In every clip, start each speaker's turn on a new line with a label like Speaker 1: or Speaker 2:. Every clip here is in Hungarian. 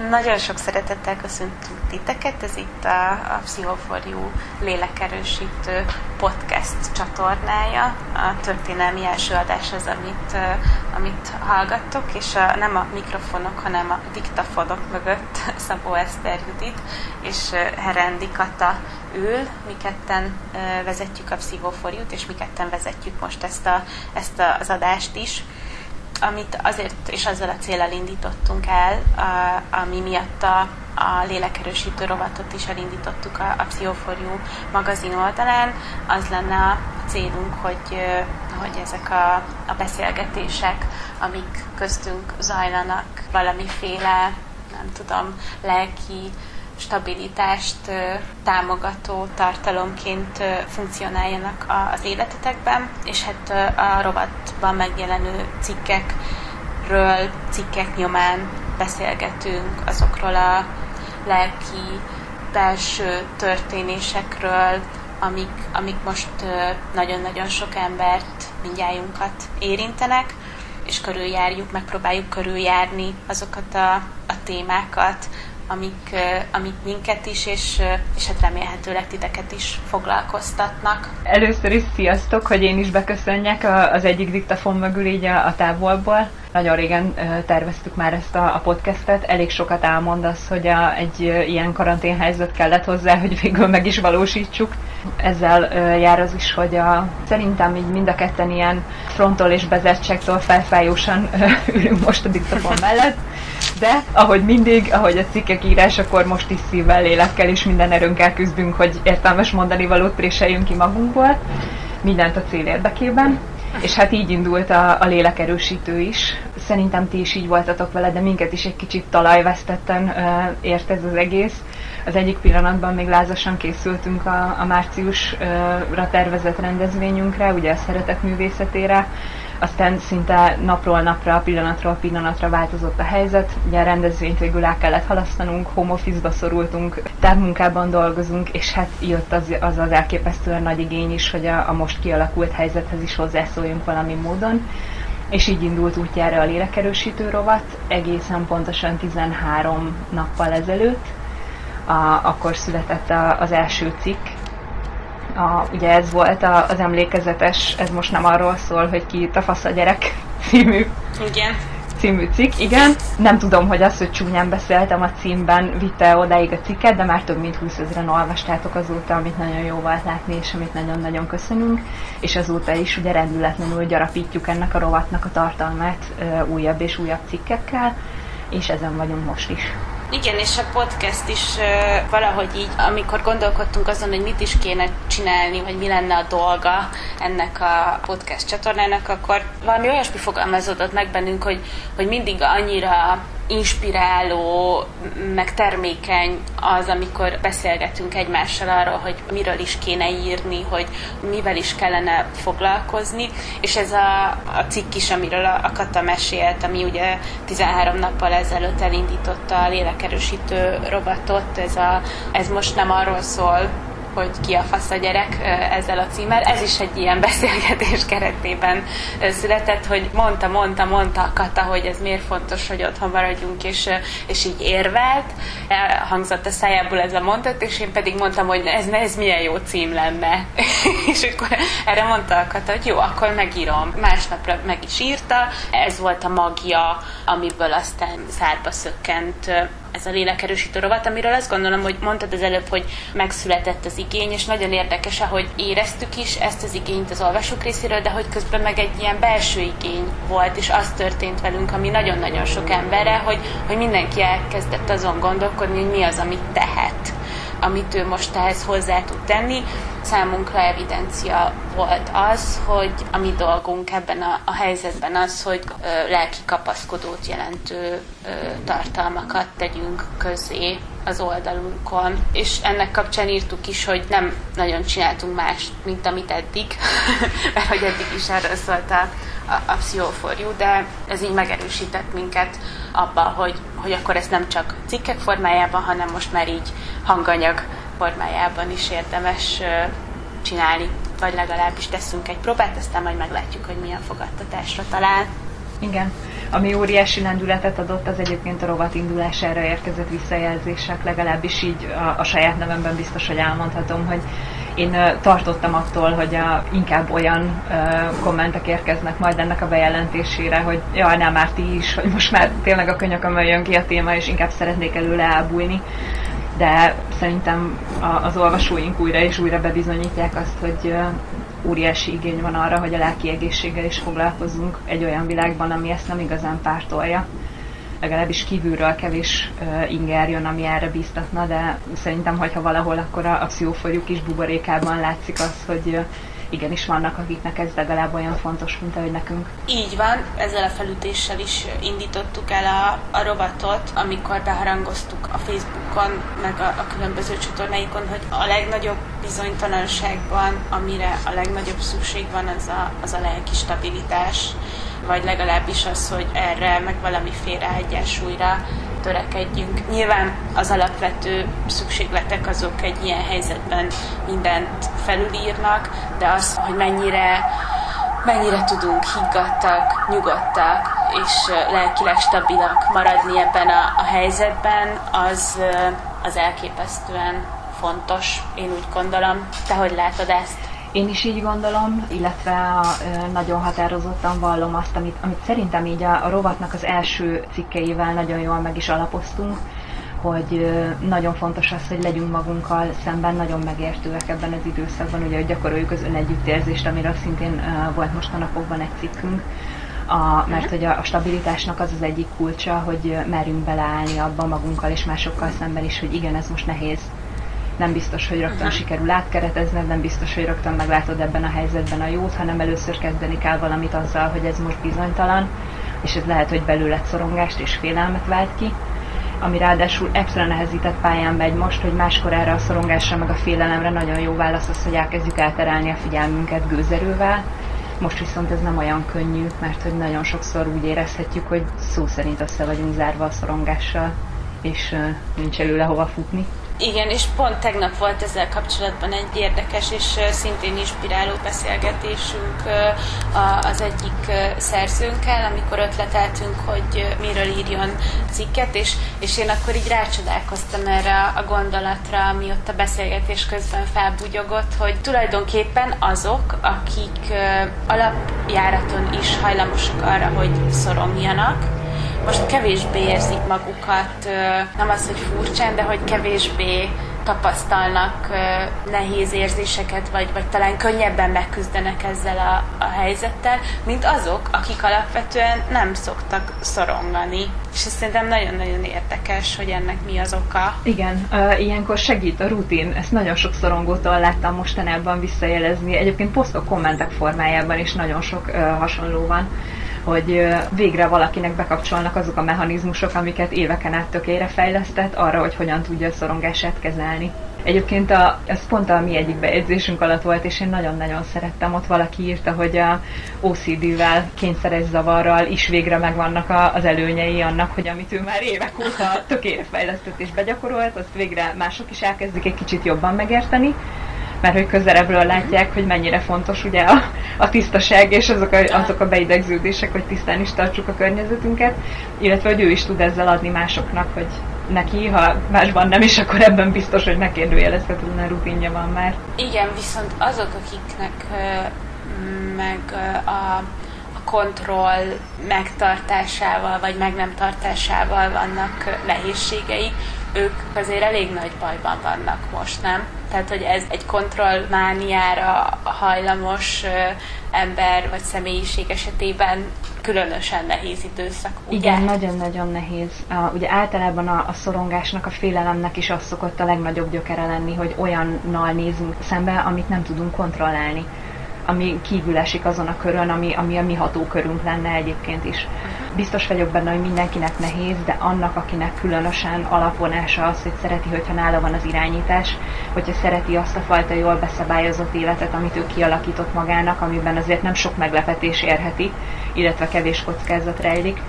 Speaker 1: Nagyon sok szeretettel köszöntünk titeket, ez itt a, a Pszichoforjú lélekerősítő podcast csatornája. A történelmi első adás az, amit, amit hallgattok, és a, nem a mikrofonok, hanem a diktafonok mögött Szabó Eszter Judit és Herendi Kata ül, mi ketten vezetjük a Pszichoforjút, és mi ketten vezetjük most ezt, a, ezt az adást is amit azért és azzal a célral indítottunk el, a, ami miatt a, a lélekerősítő rovatot is elindítottuk a, a Pszichoforjú magazin oldalán, az lenne a célunk, hogy, hogy ezek a, a beszélgetések, amik köztünk zajlanak, valamiféle, nem tudom, lelki stabilitást támogató tartalomként funkcionáljanak az életetekben, és hát a rovatban megjelenő cikkekről, cikkek nyomán beszélgetünk azokról a lelki belső történésekről, amik, amik most nagyon-nagyon sok embert, mindjájunkat érintenek, és körüljárjuk, megpróbáljuk körüljárni azokat a, a témákat, amik, amik minket is, és, és hát remélhetőleg titeket is foglalkoztatnak.
Speaker 2: Először is sziasztok, hogy én is beköszönjek az egyik diktafon mögül így a, a távolból. Nagyon régen terveztük már ezt a, a podcastet, elég sokat elmond az, hogy a, egy ilyen karanténhelyzet kellett hozzá, hogy végül meg is valósítsuk. Ezzel jár az is, hogy a, szerintem így mind a ketten ilyen frontól és bezetségtől felfájósan ülünk most a diktafon mellett de ahogy mindig, ahogy a cikkek írásakor most is szívvel, lélekkel és minden erőnkkel küzdünk, hogy értelmes mondani valót préseljünk ki magunkból, mindent a cél érdekében. És hát így indult a, a lélekerősítő is. Szerintem ti is így voltatok vele, de minket is egy kicsit talajvesztetten uh, ért ez az egész. Az egyik pillanatban még lázasan készültünk a, a márciusra tervezett rendezvényünkre, ugye a szeretet művészetére, aztán szinte napról napra, pillanatról pillanatra változott a helyzet. Ugye a rendezvényt végül el kellett halasztanunk, home office-ba szorultunk, távmunkában dolgozunk, és hát jött az az, az elképesztően nagy igény is, hogy a, a most kialakult helyzethez is hozzászóljunk valami módon és így indult útjára a lélekerősítő rovat, egészen pontosan 13 nappal ezelőtt. A, akkor született a, az első cikk, a, ugye ez volt a, az emlékezetes, ez most nem arról szól, hogy ki itt a fasz a gyerek című,
Speaker 1: igen.
Speaker 2: című cikk, igen. Nem tudom, hogy az, hogy csúnyán beszéltem a címben, vitte odáig a cikket, de már több mint 20 ezeren olvastátok azóta, amit nagyon jó volt látni, és amit nagyon-nagyon köszönünk, és azóta is ugye rendületlenül gyarapítjuk ennek a rovatnak a tartalmát újabb és újabb cikkekkel, és ezen vagyunk most is.
Speaker 1: Igen, és a podcast is valahogy így, amikor gondolkodtunk azon, hogy mit is kéne csinálni, vagy mi lenne a dolga ennek a podcast csatornának, akkor valami olyasmi fogalmazódott meg bennünk, hogy, hogy mindig annyira inspiráló, meg termékeny az, amikor beszélgetünk egymással arról, hogy miről is kéne írni, hogy mivel is kellene foglalkozni, és ez a, a cikk is, amiről a, a Kata mesélt, ami ugye 13 nappal ezelőtt elindította a lélekerősítő robotot, ez, a, ez most nem arról szól, hogy ki a fasz a gyerek ezzel a címmel. Ez is egy ilyen beszélgetés keretében született, hogy mondta, mondta, mondta a Kata, hogy ez miért fontos, hogy otthon maradjunk, és, és így érvelt. Elhangzott a szájából ez a mondat, és én pedig mondtam, hogy ez, ez milyen jó cím lenne. és akkor erre mondta a Kata, hogy jó, akkor megírom. Másnapra meg is írta. Ez volt a magja, amiből aztán szárba szökkent ez a lélekerősítő rovat, amiről azt gondolom, hogy mondtad az előbb, hogy megszületett az igény, és nagyon érdekes, hogy éreztük is ezt az igényt az olvasók részéről, de hogy közben meg egy ilyen belső igény volt, és az történt velünk, ami nagyon-nagyon sok emberre, hogy, hogy mindenki elkezdett azon gondolkodni, hogy mi az, amit tehet amit ő most ehhez hozzá tud tenni. Számunkra evidencia volt az, hogy a mi dolgunk ebben a, a helyzetben az, hogy ö, lelki kapaszkodót jelentő ö, tartalmakat tegyünk közé az oldalunkon, és ennek kapcsán írtuk is, hogy nem nagyon csináltunk más, mint amit eddig, mert hogy eddig is erről szólt a, a, a Pszichoforjú, de ez így megerősített minket abba, hogy, hogy akkor ezt nem csak cikkek formájában, hanem most már így hanganyag formájában is érdemes csinálni, vagy legalábbis teszünk egy próbát, aztán majd meglátjuk, hogy milyen fogadtatásra talál.
Speaker 2: Igen. Ami óriási lendületet adott, az egyébként a rovat indulására érkezett visszajelzések, legalábbis így a, a saját nevemben biztos, hogy elmondhatom, hogy én tartottam attól, hogy a, inkább olyan uh, kommentek érkeznek majd ennek a bejelentésére, hogy jaj, nem már ti is, hogy most már tényleg a könyökömön jön ki a téma, és inkább szeretnék előle elbújni. De szerintem a, az olvasóink újra és újra bebizonyítják azt, hogy uh, óriási igény van arra, hogy a lelki egészséggel is foglalkozunk egy olyan világban, ami ezt nem igazán pártolja legalábbis kívülről kevés inger jön, ami erre bíztatna, de szerintem, hogyha valahol, akkor a, a kis buborékában látszik az, hogy igenis vannak, akiknek ez legalább olyan fontos, mint ahogy nekünk.
Speaker 1: Így van, ezzel a felütéssel is indítottuk el a, a rovatot, amikor beharangoztuk a Facebookon, meg a, a különböző csatornáikon, hogy a legnagyobb bizonytalanságban, amire a legnagyobb szükség van, az a, az a lelki stabilitás vagy legalábbis az, hogy erre meg valamiféle egyensúlyra törekedjünk. Nyilván az alapvető szükségletek azok egy ilyen helyzetben mindent felülírnak, de az, hogy mennyire mennyire tudunk higgadtak, nyugodtak és lelkileg stabilak maradni ebben a, a helyzetben, az, az elképesztően fontos, én úgy gondolom. Te hogy látod ezt?
Speaker 2: Én is így gondolom, illetve nagyon határozottan vallom azt, amit, amit szerintem így a, a rovatnak az első cikkeivel nagyon jól meg is alapoztunk, hogy nagyon fontos az, hogy legyünk magunkkal szemben nagyon megértőek ebben az időszakban, ugye, hogy gyakoroljuk az önegyüttérzést, amiről szintén volt most a napokban egy cikkünk, a, mert hogy a, a stabilitásnak az az egyik kulcsa, hogy merjünk beleállni abba magunkkal és másokkal szemben is, hogy igen, ez most nehéz, nem biztos, hogy rögtön uh-huh. sikerül átkeretezned, nem biztos, hogy rögtön meglátod ebben a helyzetben a jót, hanem először kezdeni kell valamit azzal, hogy ez most bizonytalan, és ez lehet, hogy belőled szorongást és félelmet vált ki, ami ráadásul extra nehezített pályán megy most, hogy máskor erre a szorongásra meg a félelemre nagyon jó válasz az, hogy elkezdjük elterelni a figyelmünket gőzerővel. Most viszont ez nem olyan könnyű, mert hogy nagyon sokszor úgy érezhetjük, hogy szó szerint össze vagyunk zárva a szorongással, és nincs előle hova futni.
Speaker 1: Igen, és pont tegnap volt ezzel kapcsolatban egy érdekes és szintén inspiráló beszélgetésünk az egyik szerzőnkkel, amikor ötleteltünk, hogy miről írjon cikket, és, és én akkor így rácsodálkoztam erre a gondolatra, ami ott a beszélgetés közben felbugyogott, hogy tulajdonképpen azok, akik alapjáraton is hajlamosak arra, hogy szorongjanak, most kevésbé érzik magukat, nem az, hogy furcsán, de hogy kevésbé tapasztalnak nehéz érzéseket, vagy, vagy talán könnyebben megküzdenek ezzel a, a helyzettel, mint azok, akik alapvetően nem szoktak szorongani. És ez szerintem nagyon-nagyon érdekes, hogy ennek mi az oka.
Speaker 2: Igen, uh, ilyenkor segít a rutin. Ezt nagyon sok szorongótól láttam mostanában visszajelezni. Egyébként posztok, kommentek formájában is nagyon sok uh, hasonló van hogy végre valakinek bekapcsolnak azok a mechanizmusok, amiket éveken át tökére fejlesztett arra, hogy hogyan tudja a szorongását kezelni. Egyébként a, ez pont a mi egyik bejegyzésünk alatt volt, és én nagyon-nagyon szerettem. Ott valaki írta, hogy a OCD-vel, kényszeres zavarral is végre megvannak a, az előnyei annak, hogy amit ő már évek óta tökére fejlesztett és begyakorolt, azt végre mások is elkezdik egy kicsit jobban megérteni mert hogy közelebbről látják, hogy mennyire fontos ugye a, a tisztaság és azok a, azok a beidegződések, hogy tisztán is tartsuk a környezetünket, illetve hogy ő is tud ezzel adni másoknak, hogy neki, ha másban nem is, akkor ebben biztos, hogy ne kérdőjelezhetetlen rutinja van már.
Speaker 1: Igen, viszont azok, akiknek meg a kontroll megtartásával, vagy meg nem tartásával vannak nehézségei, ők azért elég nagy bajban vannak most, nem? Tehát, hogy ez egy kontrollmániára hajlamos ember vagy személyiség esetében különösen nehéz időszak, ugye?
Speaker 2: Igen, nagyon-nagyon nehéz. Uh, ugye általában a, a szorongásnak, a félelemnek is az szokott a legnagyobb gyökere lenni, hogy olyannal nézünk szembe, amit nem tudunk kontrollálni ami kívül esik azon a körön, ami, ami a mi hatókörünk lenne egyébként is. Biztos vagyok benne, hogy mindenkinek nehéz, de annak, akinek különösen alapvonása az, hogy szereti, hogyha nála van az irányítás, hogyha szereti azt a fajta jól beszabályozott életet, amit ő kialakított magának, amiben azért nem sok meglepetés érheti, illetve kevés kockázat rejlik,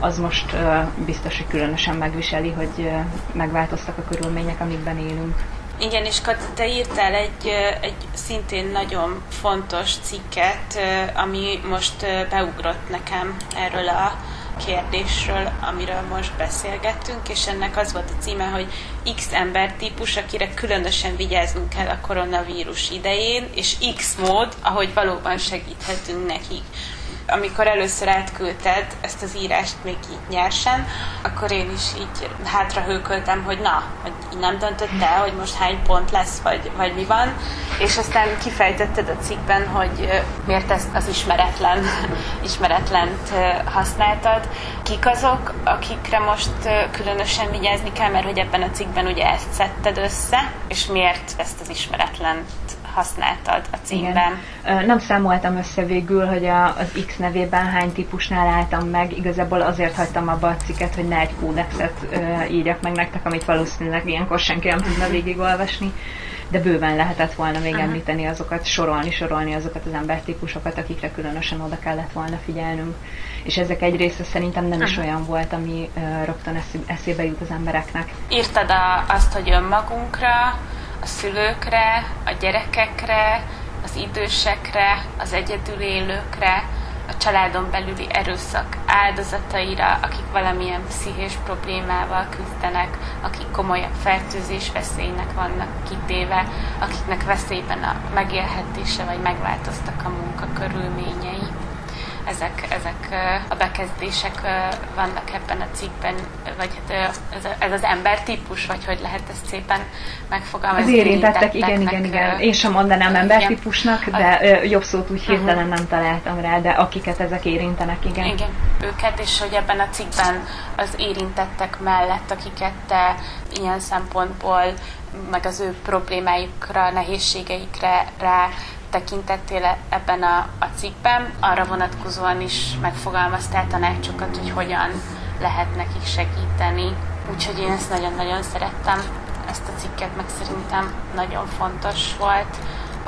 Speaker 2: az most uh, biztos, hogy különösen megviseli, hogy uh, megváltoztak a körülmények, amikben élünk.
Speaker 1: Igen, és Kati, te írtál egy, egy szintén nagyon fontos cikket, ami most beugrott nekem erről a, kérdésről, amiről most beszélgettünk, és ennek az volt a címe, hogy X ember típus, akire különösen vigyáznunk kell a koronavírus idején, és X mód, ahogy valóban segíthetünk nekik amikor először átküldted ezt az írást még így nyersen, akkor én is így hátra hőköltem, hogy na, hogy így nem döntött el, hogy most hány pont lesz, vagy, vagy mi van, és aztán kifejtetted a cikkben, hogy miért ezt az ismeretlen, ismeretlent használtad. Kik azok, akikre most különösen vigyázni kell, mert hogy ebben a cikkben ugye ezt szedted össze, és miért ezt az ismeretlent használtad a címben.
Speaker 2: Igen. Nem számoltam össze végül, hogy a, az X nevében hány típusnál álltam meg. Igazából azért hagytam abba a cikket, hogy ne egy kódexet írjak meg nektek, amit valószínűleg ilyenkor senki nem tudna végigolvasni de bőven lehetett volna még Aha. említeni azokat, sorolni, sorolni azokat az embertípusokat, akikre különösen oda kellett volna figyelnünk. És ezek egy része szerintem nem Aha. is olyan volt, ami uh, rögtön eszébe jut az embereknek.
Speaker 1: Írtad a, azt, hogy önmagunkra, a szülőkre, a gyerekekre, az idősekre, az egyedül élőkre, a családon belüli erőszak áldozataira, akik valamilyen pszichés problémával küzdenek, akik komolyabb fertőzés veszélynek vannak kitéve, akiknek veszélyben a megélhetése vagy megváltoztak a munka körülményei ezek, ezek a bekezdések vannak ebben a cikkben, vagy ez, az embertípus, vagy hogy lehet ezt szépen megfogalmazni?
Speaker 2: Az érintettek, igen, igen, igen. Én sem mondanám embertípusnak, de jobb szót úgy hirtelen nem találtam rá, de akiket ezek érintenek, igen.
Speaker 1: Igen, őket, és hogy ebben a cikkben az érintettek mellett, akiket te ilyen szempontból meg az ő problémájukra, nehézségeikre rá tekintettél ebben a, a cikkben, arra vonatkozóan is megfogalmaztál tanácsokat, hogy hogyan lehet nekik segíteni. Úgyhogy én ezt nagyon-nagyon szerettem, ezt a cikket, meg szerintem nagyon fontos volt.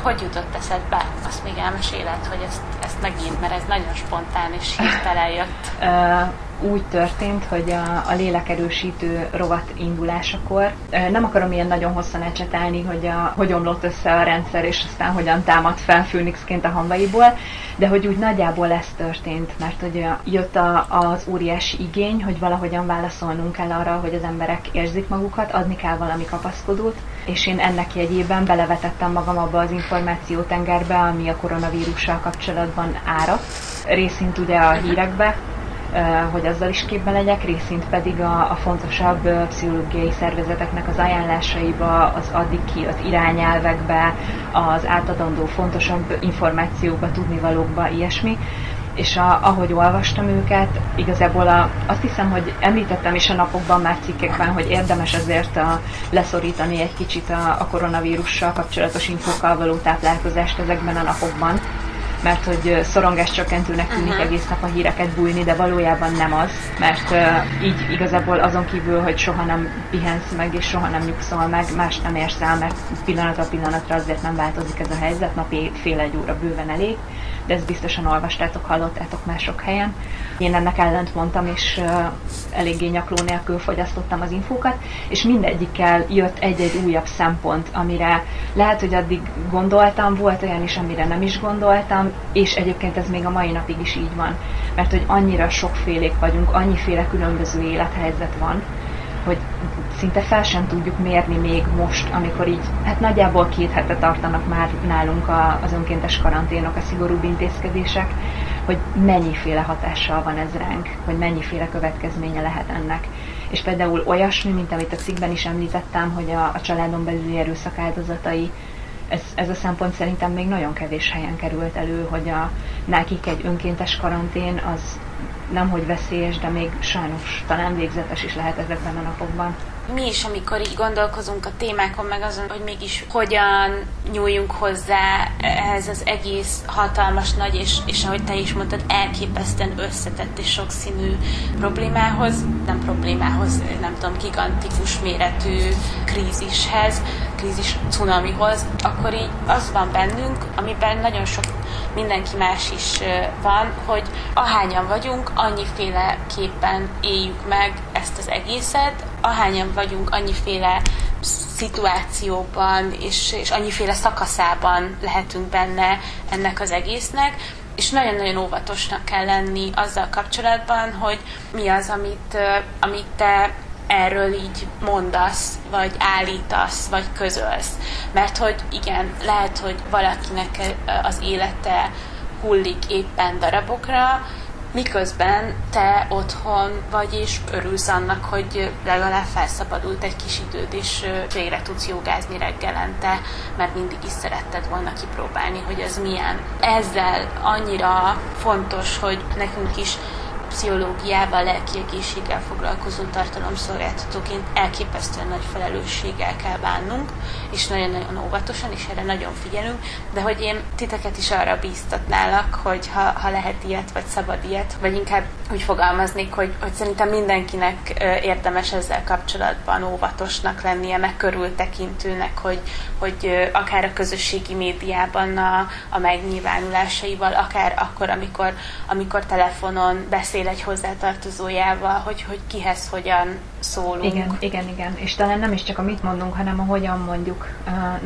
Speaker 1: Hogy jutott eszedbe? Azt még elmeséled, hogy ezt, ezt megint, mert ez nagyon spontán és hirtelen jött
Speaker 2: úgy történt, hogy a, a lélekerősítő rovat indulásakor nem akarom ilyen nagyon hosszan ecsetelni, hogy a, hogy omlott össze a rendszer, és aztán hogyan támadt fel Főnixként a hambaiból, de hogy úgy nagyjából ez történt, mert hogy jött a, az óriási igény, hogy valahogyan válaszolnunk kell arra, hogy az emberek érzik magukat, adni kell valami kapaszkodót, és én ennek jegyében belevetettem magam abba az információtengerbe, ami a koronavírussal kapcsolatban ára. Részint ugye a hírekbe, hogy azzal is képben legyek, részint pedig a, a fontosabb pszichológiai szervezeteknek az ajánlásaiba, az addig ki az irányelvekbe, az átadandó fontosabb információkba, tudnivalókba, ilyesmi és a, ahogy olvastam őket, igazából a, azt hiszem, hogy említettem is a napokban már cikkekben, hogy érdemes azért a, leszorítani egy kicsit a, a koronavírussal kapcsolatos infókkal való táplálkozást ezekben a napokban, mert hogy szorongás csökkentőnek tűnik uh-huh. egész nap a híreket bújni, de valójában nem az, mert uh, így igazából azon kívül, hogy soha nem pihensz meg, és soha nem nyugszol meg, más nem érsz el, mert pillanatra pillanatra azért nem változik ez a helyzet, napi fél egy óra bőven elég, de ezt biztosan olvastátok, hallottátok mások helyen. Én ennek ellent mondtam, és eléggé nyakló nélkül fogyasztottam az infókat, és mindegyikkel jött egy-egy újabb szempont, amire lehet, hogy addig gondoltam, volt olyan is, amire nem is gondoltam, és egyébként ez még a mai napig is így van, mert hogy annyira sokfélék vagyunk, annyiféle különböző élethelyzet van, hogy szinte fel sem tudjuk mérni még most, amikor így, hát nagyjából két hete tartanak már nálunk a, az önkéntes karanténok, a szigorúbb intézkedések, hogy mennyiféle hatással van ez ránk, hogy mennyiféle következménye lehet ennek. És például olyasmi, mint amit a cikkben is említettem, hogy a, a családon belüli erőszak áldozatai ez, ez a szempont szerintem még nagyon kevés helyen került elő, hogy a, nekik egy önkéntes karantén az nem hogy veszélyes, de még sajnos talán végzetes is lehet ezekben a napokban
Speaker 1: mi is, amikor így gondolkozunk a témákon, meg azon, hogy mégis hogyan nyúljunk hozzá ehhez az egész hatalmas, nagy, és, és ahogy te is mondtad, elképesztően összetett és sokszínű problémához, nem problémához, nem tudom, gigantikus méretű krízishez, krízis cunamihoz, akkor így az van bennünk, amiben nagyon sok mindenki más is van, hogy ahányan vagyunk, annyiféle képpen éljük meg ezt az egészet, ahányan vagyunk, annyiféle szituációban és, és annyiféle szakaszában lehetünk benne ennek az egésznek, és nagyon-nagyon óvatosnak kell lenni azzal kapcsolatban, hogy mi az, amit, amit te erről így mondasz, vagy állítasz, vagy közölsz. Mert hogy igen, lehet, hogy valakinek az élete hullik éppen darabokra, miközben te otthon vagy és örülsz annak, hogy legalább felszabadult egy kis időd, és végre tudsz jogázni reggelente, mert mindig is szeretted volna kipróbálni, hogy ez milyen. Ezzel annyira fontos, hogy nekünk is pszichológiával, lelki egészséggel foglalkozó tartalomszolgáltatóként elképesztően nagy felelősséggel kell bánnunk, és nagyon-nagyon óvatosan, és erre nagyon figyelünk, de hogy én titeket is arra bíztatnálak, hogy ha, ha lehet ilyet, vagy szabad ilyet, vagy inkább úgy fogalmaznék, hogy, hogy szerintem mindenkinek érdemes ezzel kapcsolatban óvatosnak lennie, meg körültekintőnek, hogy, hogy akár a közösségi médiában a, a megnyilvánulásaival, akár akkor, amikor, amikor telefonon beszél egy hozzátartozójával, hogy, hogy kihez hogyan szólunk.
Speaker 2: Igen, igen, igen. És talán nem is csak a mit mondunk, hanem a hogyan mondjuk.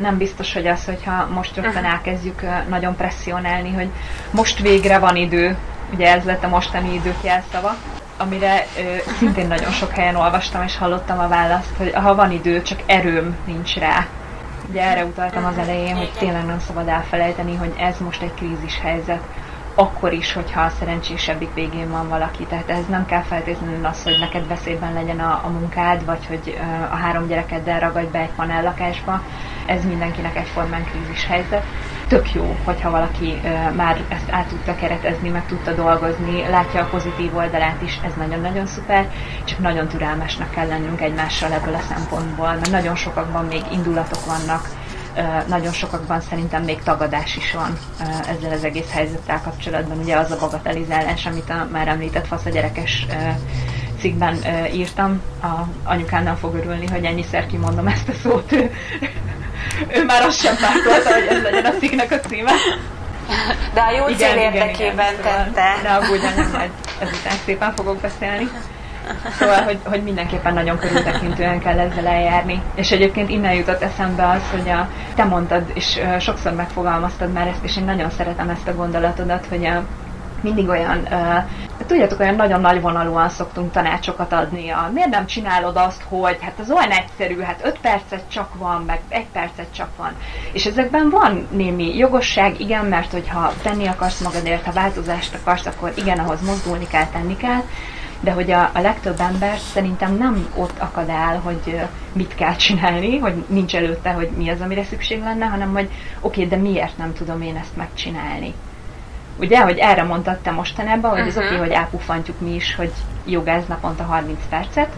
Speaker 2: Nem biztos, hogy az, hogyha most rögtön uh-huh. elkezdjük nagyon presszionálni, hogy most végre van idő, ugye ez lett a mostani idők jelszava, amire ö, szintén nagyon sok helyen olvastam és hallottam a választ, hogy ha van idő, csak erőm nincs rá. Ugye erre utaltam az elején, hogy tényleg nem szabad elfelejteni, hogy ez most egy krízis helyzet akkor is, hogyha a szerencsésebbik végén van valaki. Tehát ez nem kell feltétlenül az, hogy neked veszélyben legyen a, a munkád, vagy hogy a három gyerekeddel ragadj be egy panellakásba. Ez mindenkinek egyformán krízis helyzet. Tök jó, hogyha valaki már ezt át tudta keretezni, meg tudta dolgozni, látja a pozitív oldalát is, ez nagyon-nagyon szuper, csak nagyon türelmesnek kell lennünk egymással ebből a szempontból, mert nagyon sokakban még indulatok vannak, nagyon sokakban szerintem még tagadás is van ezzel az egész helyzettel kapcsolatban. Ugye az a bagatelizálás, amit a már említett fasz a gyerekes cikkben írtam, a anyukánnal fog örülni, hogy ennyiszer kimondom ezt a szót. Ő, ő már azt sem pártolta, hogy ez legyen a cikknek a címe.
Speaker 1: De a jó igen, cél érdekében igen, igen, tette.
Speaker 2: Ne aggódjon, nem majd ezután szépen fogok beszélni. Szóval, hogy, hogy mindenképpen nagyon körültekintően kell ezzel eljárni. És egyébként innen jutott eszembe az, hogy a, te mondtad, és sokszor megfogalmaztad már ezt, és én nagyon szeretem ezt a gondolatodat, hogy a, mindig olyan, uh, tudjátok, olyan nagyon nagy vonalúan szoktunk tanácsokat adni. A, miért nem csinálod azt, hogy hát az olyan egyszerű, hát öt percet csak van, meg egy percet csak van. És ezekben van némi jogosság, igen, mert hogyha tenni akarsz magadért, ha változást akarsz, akkor igen, ahhoz mozdulni kell, tenni kell, de hogy a, a legtöbb ember szerintem nem ott akad el, hogy mit kell csinálni, hogy nincs előtte, hogy mi az, amire szükség lenne, hanem hogy oké, okay, de miért nem tudom én ezt megcsinálni. Ugye, hogy erre mondtad te mostanában, hogy uh-huh. az oké, okay, hogy elpufantjuk mi is, hogy jogáz naponta 30 percet,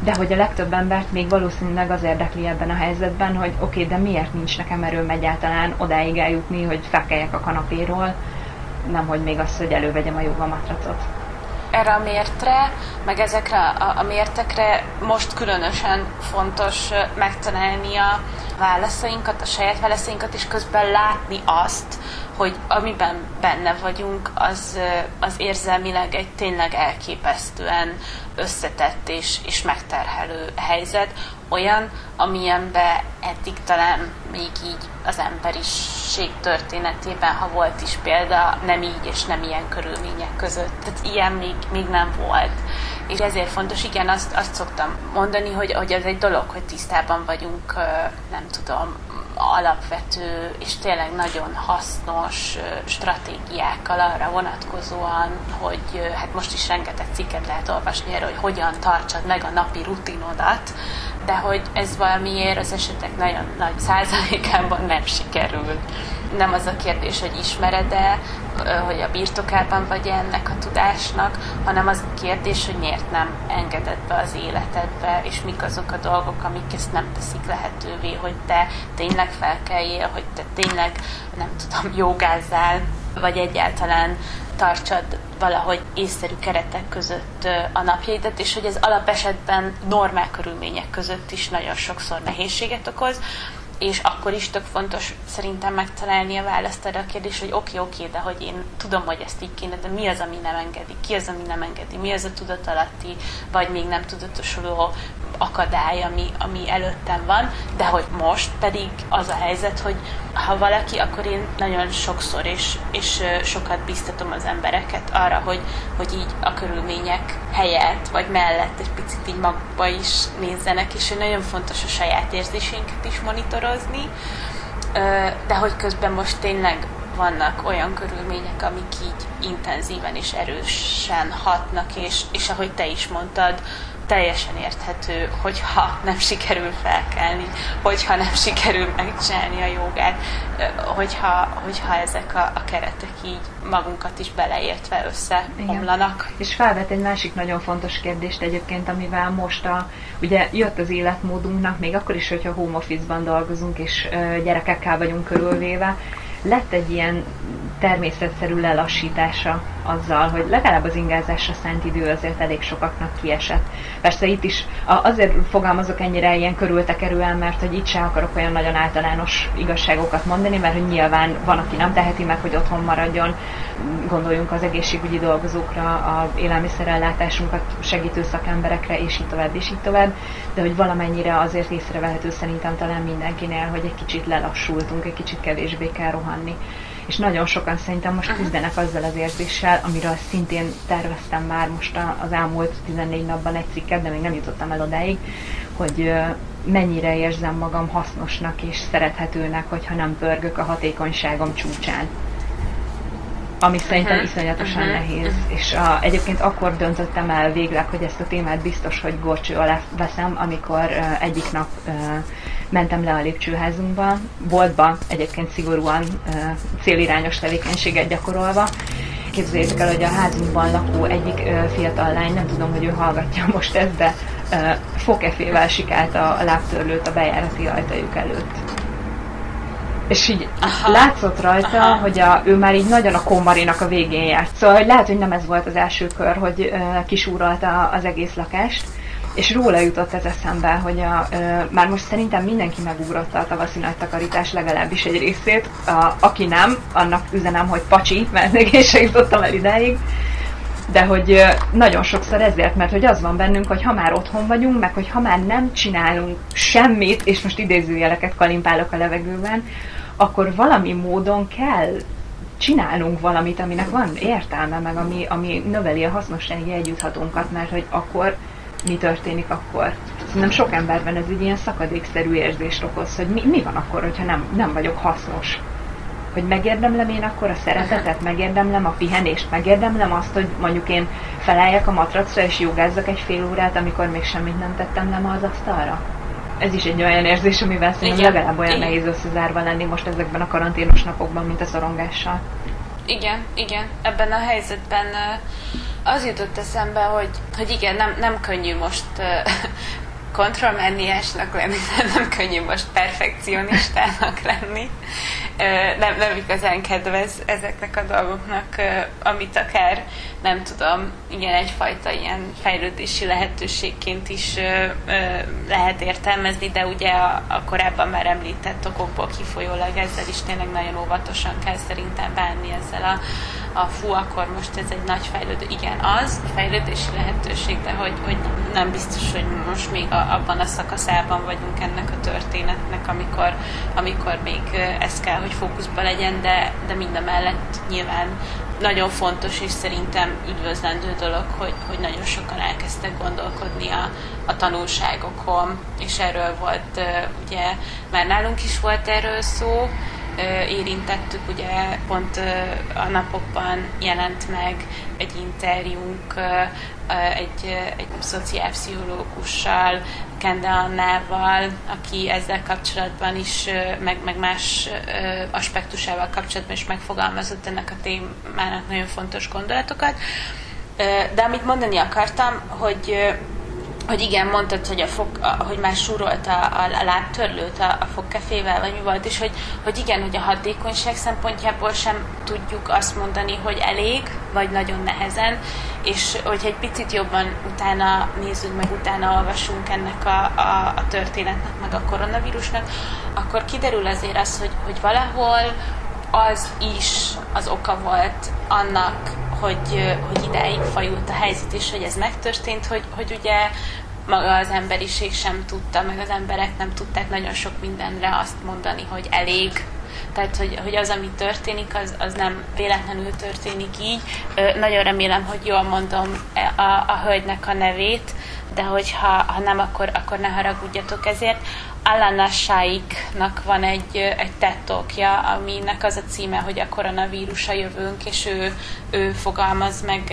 Speaker 2: de hogy a legtöbb embert még valószínűleg az érdekli ebben a helyzetben, hogy oké, okay, de miért nincs nekem erőm egyáltalán odáig eljutni, hogy felkeljek a kanapéról, nem hogy még az, hogy elővegyem a jogamatratot
Speaker 1: erre a mértre, meg ezekre a, a mértekre most különösen fontos megtalálni a válaszainkat, a saját válaszainkat, és közben látni azt, hogy amiben benne vagyunk, az, az érzelmileg egy tényleg elképesztően összetett és, és megterhelő helyzet, olyan, amilyenbe eddig talán még így az emberiség történetében, ha volt is példa, nem így és nem ilyen körülmények között. Tehát ilyen még, még nem volt. És ezért fontos, igen, azt, azt szoktam mondani, hogy, hogy az egy dolog, hogy tisztában vagyunk, nem tudom, alapvető és tényleg nagyon hasznos stratégiákkal arra vonatkozóan, hogy hát most is rengeteg cikket lehet olvasni erről, hogy hogyan tartsad meg a napi rutinodat, de hogy ez valamiért az esetek nagyon nagy százalékában nem sikerül. Nem az a kérdés, hogy ismered-e, hogy a birtokában vagy ennek a tudásnak, hanem az a kérdés, hogy miért nem engeded be az életedbe, és mik azok a dolgok, amik ezt nem teszik lehetővé, hogy te tényleg felkeljél, hogy te tényleg, nem tudom, jogázzál, vagy egyáltalán tartsad valahogy észszerű keretek között a napjaidat, és hogy ez alapesetben normál körülmények között is nagyon sokszor nehézséget okoz, és akkor is tök fontos szerintem megtalálni a választ erre a kérdés, hogy oké, oké, de hogy én tudom, hogy ezt így kéne, de mi az, ami nem engedi, ki az, ami nem engedi, mi az a tudatalatti, vagy még nem tudatosuló akadály, ami, ami előttem van, de hogy most pedig az a helyzet, hogy ha valaki, akkor én nagyon sokszor és, és sokat biztatom az embereket arra, hogy, hogy így a körülmények helyett, vagy mellett egy picit így magukba is nézzenek, és hogy nagyon fontos a saját érzésünket is monitorozni, de hogy közben most tényleg vannak olyan körülmények, amik így intenzíven és erősen hatnak, és, és ahogy te is mondtad, teljesen érthető, hogyha nem sikerül felkelni, hogyha nem sikerül megcsinálni a jogát, hogyha, hogyha ezek a, a keretek így magunkat is beleértve összeomlanak. Igen.
Speaker 2: És felvet egy másik nagyon fontos kérdést egyébként, amivel most a, ugye jött az életmódunknak, még akkor is, hogyha home office-ban dolgozunk, és gyerekekkel vagyunk körülvéve, lett egy ilyen természetszerű lelassítása azzal, hogy legalább az ingázásra szánt idő azért elég sokaknak kiesett. Persze itt is azért fogalmazok ennyire ilyen körültekerően, mert hogy itt sem akarok olyan nagyon általános igazságokat mondani, mert hogy nyilván van, aki nem teheti meg, hogy otthon maradjon, gondoljunk az egészségügyi dolgozókra, a élelmiszerellátásunkat segítő szakemberekre, és így tovább, és így tovább, de hogy valamennyire azért észrevehető szerintem talán mindenkinél, hogy egy kicsit lelassultunk, egy kicsit kevésbé kell rohanni és nagyon sokan szerintem most küzdenek azzal az érzéssel, amiről szintén terveztem már most az elmúlt 14 napban egy cikket, de még nem jutottam el odáig, hogy mennyire érzem magam hasznosnak és szerethetőnek, hogyha nem pörgök a hatékonyságom csúcsán. Ami szerintem uh-huh. iszonyatosan uh-huh. nehéz. És a, egyébként akkor döntöttem el végleg, hogy ezt a témát biztos, hogy gorcső alá veszem, amikor uh, egyik nap uh, mentem le a lépcsőházunkba, boltba, egyébként szigorúan célirányos tevékenységet gyakorolva. Képzeljétek el, hogy a házunkban lakó egyik fiatal lány, nem tudom, hogy ő hallgatja most ezt, de fokefével sikálta a lábtörlőt a bejárati ajtajuk előtt. És így Aha. látszott rajta, Aha. hogy a, ő már így nagyon a komarinak a végén járt. Szóval hogy lehet, hogy nem ez volt az első kör, hogy uh, kisúrolta az egész lakást, és róla jutott ez eszembe, hogy a, ö, már most szerintem mindenki megugrotta a tavaszi nagy takarítás legalábbis egy részét. A, aki nem, annak üzenem, hogy pacsi, mert még én sem jutottam el idáig. De hogy ö, nagyon sokszor ezért, mert hogy az van bennünk, hogy ha már otthon vagyunk, meg hogy ha már nem csinálunk semmit, és most idézőjeleket kalimpálok a levegőben, akkor valami módon kell csinálnunk valamit, aminek van értelme, meg ami, ami növeli a hasznossági együtthatónkat, mert hogy akkor mi történik akkor. Szerintem sok emberben ez egy ilyen szakadékszerű érzést okoz, hogy mi, mi van akkor, hogyha nem, nem vagyok hasznos. Hogy megérdemlem én akkor a szeretetet, megérdemlem a pihenést, megérdemlem azt, hogy mondjuk én felálljak a matracra és jogázzak egy fél órát, amikor még semmit nem tettem le ma az asztalra. Ez is egy olyan érzés, amivel szerintem legalább olyan nehéz összezárva lenni most ezekben a karanténos napokban, mint a szorongással.
Speaker 1: Igen, igen. Ebben a helyzetben az jutott eszembe, hogy, hogy igen, nem, nem könnyű most kontrollmániásnak lenni, nem könnyű most perfekcionistának lenni. Nem, nem igazán kedvez ezeknek a dolgoknak, amit akár, nem tudom, igen, egyfajta ilyen fejlődési lehetőségként is lehet értelmezni, de ugye a, a korábban már említett okokból kifolyólag ezzel is tényleg nagyon óvatosan kell szerintem bánni ezzel a a fú, akkor most ez egy nagy fejlődő. Igen, az fejlődési lehetőség, de hogy, hogy nem biztos, hogy most még a, abban a szakaszában vagyunk ennek a történetnek, amikor, amikor még ez kell, hogy fókuszban legyen, de, de mind a mellett nyilván nagyon fontos és szerintem üdvözlendő dolog, hogy, hogy nagyon sokan elkezdtek gondolkodni a, a tanulságokon, és erről volt, ugye már nálunk is volt erről szó, érintettük, ugye pont a napokban jelent meg egy interjúnk egy, egy szociálpszichológussal, Kende Annával, aki ezzel kapcsolatban is, meg, meg más aspektusával kapcsolatban is megfogalmazott ennek a témának nagyon fontos gondolatokat. De amit mondani akartam, hogy hogy igen, mondtad, hogy, a fog, a, hogy már súrolt a, a, a lábtörlőt a, a fogkefével, vagy mi volt, és hogy, hogy igen, hogy a hatékonyság szempontjából sem tudjuk azt mondani, hogy elég, vagy nagyon nehezen, és hogyha egy picit jobban utána nézzük, meg utána olvasunk ennek a, a, a történetnek, meg a koronavírusnak, akkor kiderül azért az, hogy, hogy valahol az is az oka volt annak, hogy, hogy idáig fajult a helyzet, és hogy ez megtörtént, hogy, hogy ugye maga az emberiség sem tudta, meg az emberek nem tudták nagyon sok mindenre azt mondani, hogy elég, tehát hogy, hogy az, ami történik, az, az nem véletlenül történik így. Ö, nagyon remélem, hogy jól mondom e, a, a hölgynek a nevét, de hogyha ha nem, akkor, akkor ne haragudjatok ezért. Alana Shaiknak van egy, egy tettokja, aminek az a címe, hogy a koronavírus a jövőnk, és ő, ő fogalmaz meg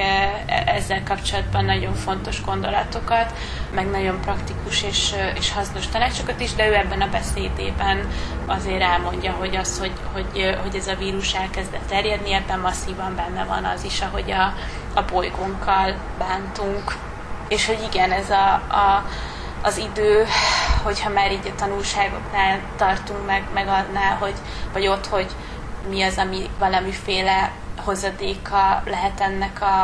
Speaker 1: ezzel kapcsolatban nagyon fontos gondolatokat, meg nagyon praktikus és, és hasznos tanácsokat is, de ő ebben a beszédében azért elmondja, hogy az, hogy, hogy, hogy ez a vírus elkezdett terjedni, ebben masszívan benne van az is, ahogy a, a bolygónkkal bántunk. És hogy igen, ez a, a az idő, hogyha már így a tanulságoknál tartunk meg, meg annál, hogy, vagy ott, hogy mi az, ami valamiféle hozadéka lehet ennek a,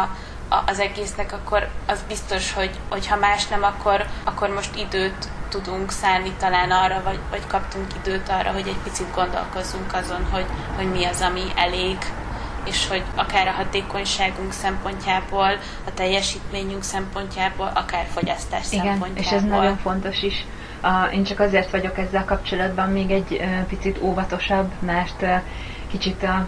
Speaker 1: a, az egésznek, akkor az biztos, hogy, hogy ha más nem, akkor, akkor most időt tudunk szállni talán arra, vagy, vagy kaptunk időt arra, hogy egy picit gondolkozzunk azon, hogy, hogy mi az, ami elég és hogy akár a hatékonyságunk szempontjából, a teljesítményünk szempontjából, akár fogyasztás
Speaker 2: Igen,
Speaker 1: szempontjából.
Speaker 2: és ez nagyon fontos is. Én csak azért vagyok ezzel kapcsolatban még egy picit óvatosabb, mert kicsit a,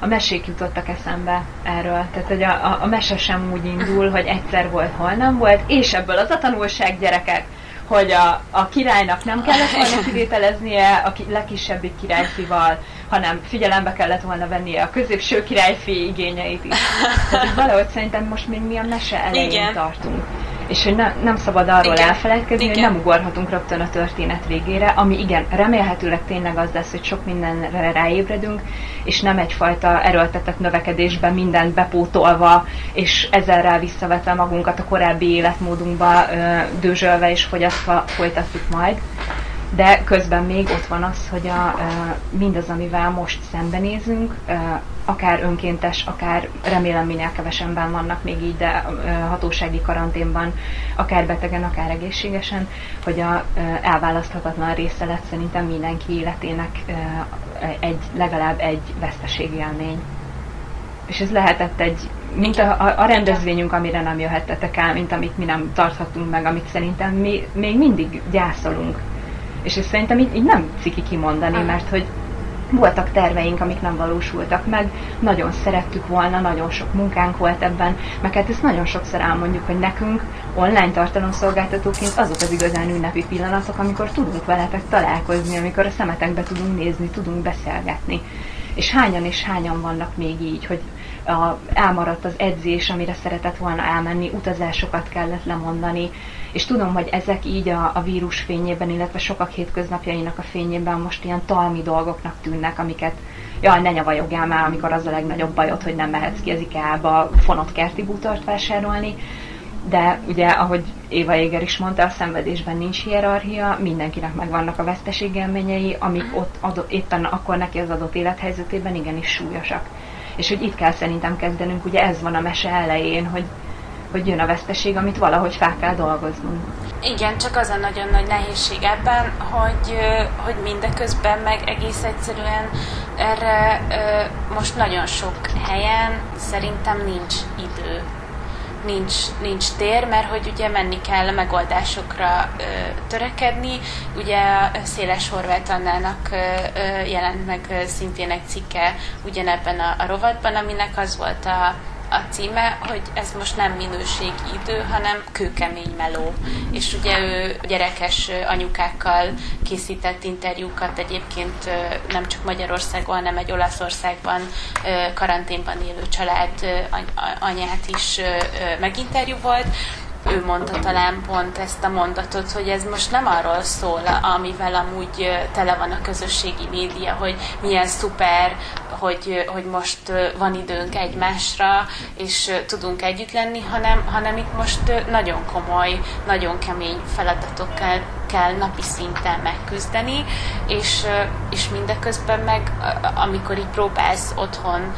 Speaker 2: a mesék jutottak eszembe erről. Tehát, hogy a, a, a mese sem úgy indul, hogy egyszer volt, hol nem volt, és ebből az a tanulság gyerekek, hogy a, a királynak nem kellett volna kivételeznie a ki, legkisebbik királyfival, hanem figyelembe kellett volna vennie a középső királyfi igényeit is. Tehát valahogy szerintem most még mi a mese elején Igen. tartunk. És hogy ne, nem szabad arról igen. elfelejtkezni, igen. hogy nem ugorhatunk rögtön a történet végére, ami igen, remélhetőleg tényleg az lesz, hogy sok mindenre ráébredünk, és nem egyfajta erőltetett növekedésben mindent bepótolva, és ezzel visszavetve magunkat a korábbi életmódunkba dőzsölve és fogyasztva folytatjuk majd, de közben még ott van az, hogy a, mindaz, amivel most szembenézünk, akár önkéntes, akár remélem minél kevesebben vannak még így, de hatósági karanténban, akár betegen, akár egészségesen, hogy a elválaszthatatlan része lett szerintem mindenki életének egy, legalább egy veszteségélmény. És ez lehetett egy, mint a, a, a rendezvényünk, amire nem jöhettetek el, mint amit mi nem tarthatunk meg, amit szerintem mi még mindig gyászolunk és ezt szerintem így, így nem ciki kimondani, mert hogy voltak terveink, amik nem valósultak meg, nagyon szerettük volna, nagyon sok munkánk volt ebben, meg hát ezt nagyon sokszor elmondjuk, hogy nekünk online tartalomszolgáltatóként azok az igazán ünnepi pillanatok, amikor tudunk veletek találkozni, amikor a szemetekbe tudunk nézni, tudunk beszélgetni. És hányan és hányan vannak még így, hogy a, elmaradt az edzés, amire szeretett volna elmenni, utazásokat kellett lemondani, és tudom, hogy ezek így a, a vírus fényében, illetve sokak hétköznapjainak a fényében most ilyen talmi dolgoknak tűnnek, amiket jaj, ne nyavajogjál már, amikor az a legnagyobb bajod, hogy nem mehetsz ki az IKEA-ba fonott kerti bútort vásárolni, de ugye, ahogy Éva Éger is mondta, a szenvedésben nincs hierarchia, mindenkinek megvannak a veszteségélményei, amik ott adott, éppen akkor neki az adott élethelyzetében igenis súlyosak. És hogy itt kell szerintem kezdenünk, ugye ez van a mese elején, hogy hogy jön a veszteség, amit valahogy fel kell dolgoznunk.
Speaker 1: Igen, csak az a nagyon nagy nehézség ebben, hogy, hogy mindeközben meg egész egyszerűen erre most nagyon sok helyen szerintem nincs idő nincs, nincs tér, mert hogy ugye menni kell megoldásokra ö, törekedni. Ugye Széles Horváth Annának ö, ö, jelent meg szintén egy cikke ugyanebben a, a rovatban, aminek az volt a a címe, hogy ez most nem minőségi idő, hanem kőkemény meló. És ugye ő gyerekes anyukákkal készített interjúkat egyébként nem csak Magyarországon, hanem egy Olaszországban karanténban élő család anyát is meginterjú volt, ő mondta talán pont ezt a mondatot, hogy ez most nem arról szól, amivel amúgy tele van a közösségi média, hogy milyen szuper, hogy, hogy most van időnk egymásra, és tudunk együtt lenni, hanem, hanem itt most nagyon komoly, nagyon kemény feladatokkal kell napi szinten megküzdeni, és, és mindeközben meg, amikor így próbálsz otthon,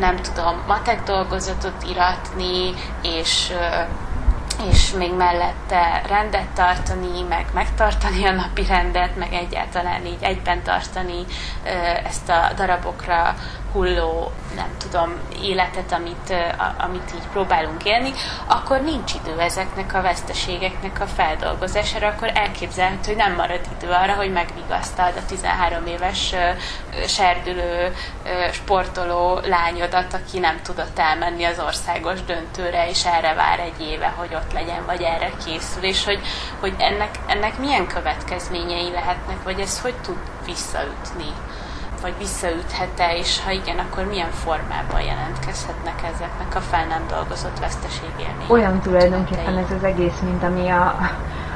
Speaker 1: nem tudom, matek dolgozatot iratni, és és még mellette rendet tartani, meg megtartani a napi rendet, meg egyáltalán így egyben tartani ezt a darabokra hulló, nem tudom, életet, amit, amit így próbálunk élni, akkor nincs idő ezeknek a veszteségeknek a feldolgozására, akkor elképzelhető, hogy nem marad idő arra, hogy megvigasztald a 13 éves serdülő sportoló lányodat, aki nem tudott elmenni az országos döntőre, és erre vár egy éve, hogy ott legyen, vagy erre készül, és hogy, hogy ennek, ennek milyen következményei lehetnek, vagy ez hogy tud visszaütni vagy visszaüthet-e, és ha igen, akkor milyen formában jelentkezhetnek ezeknek a fel nem dolgozott veszteségélmények?
Speaker 2: Olyan tulajdonképpen ez az egész, mint ami a,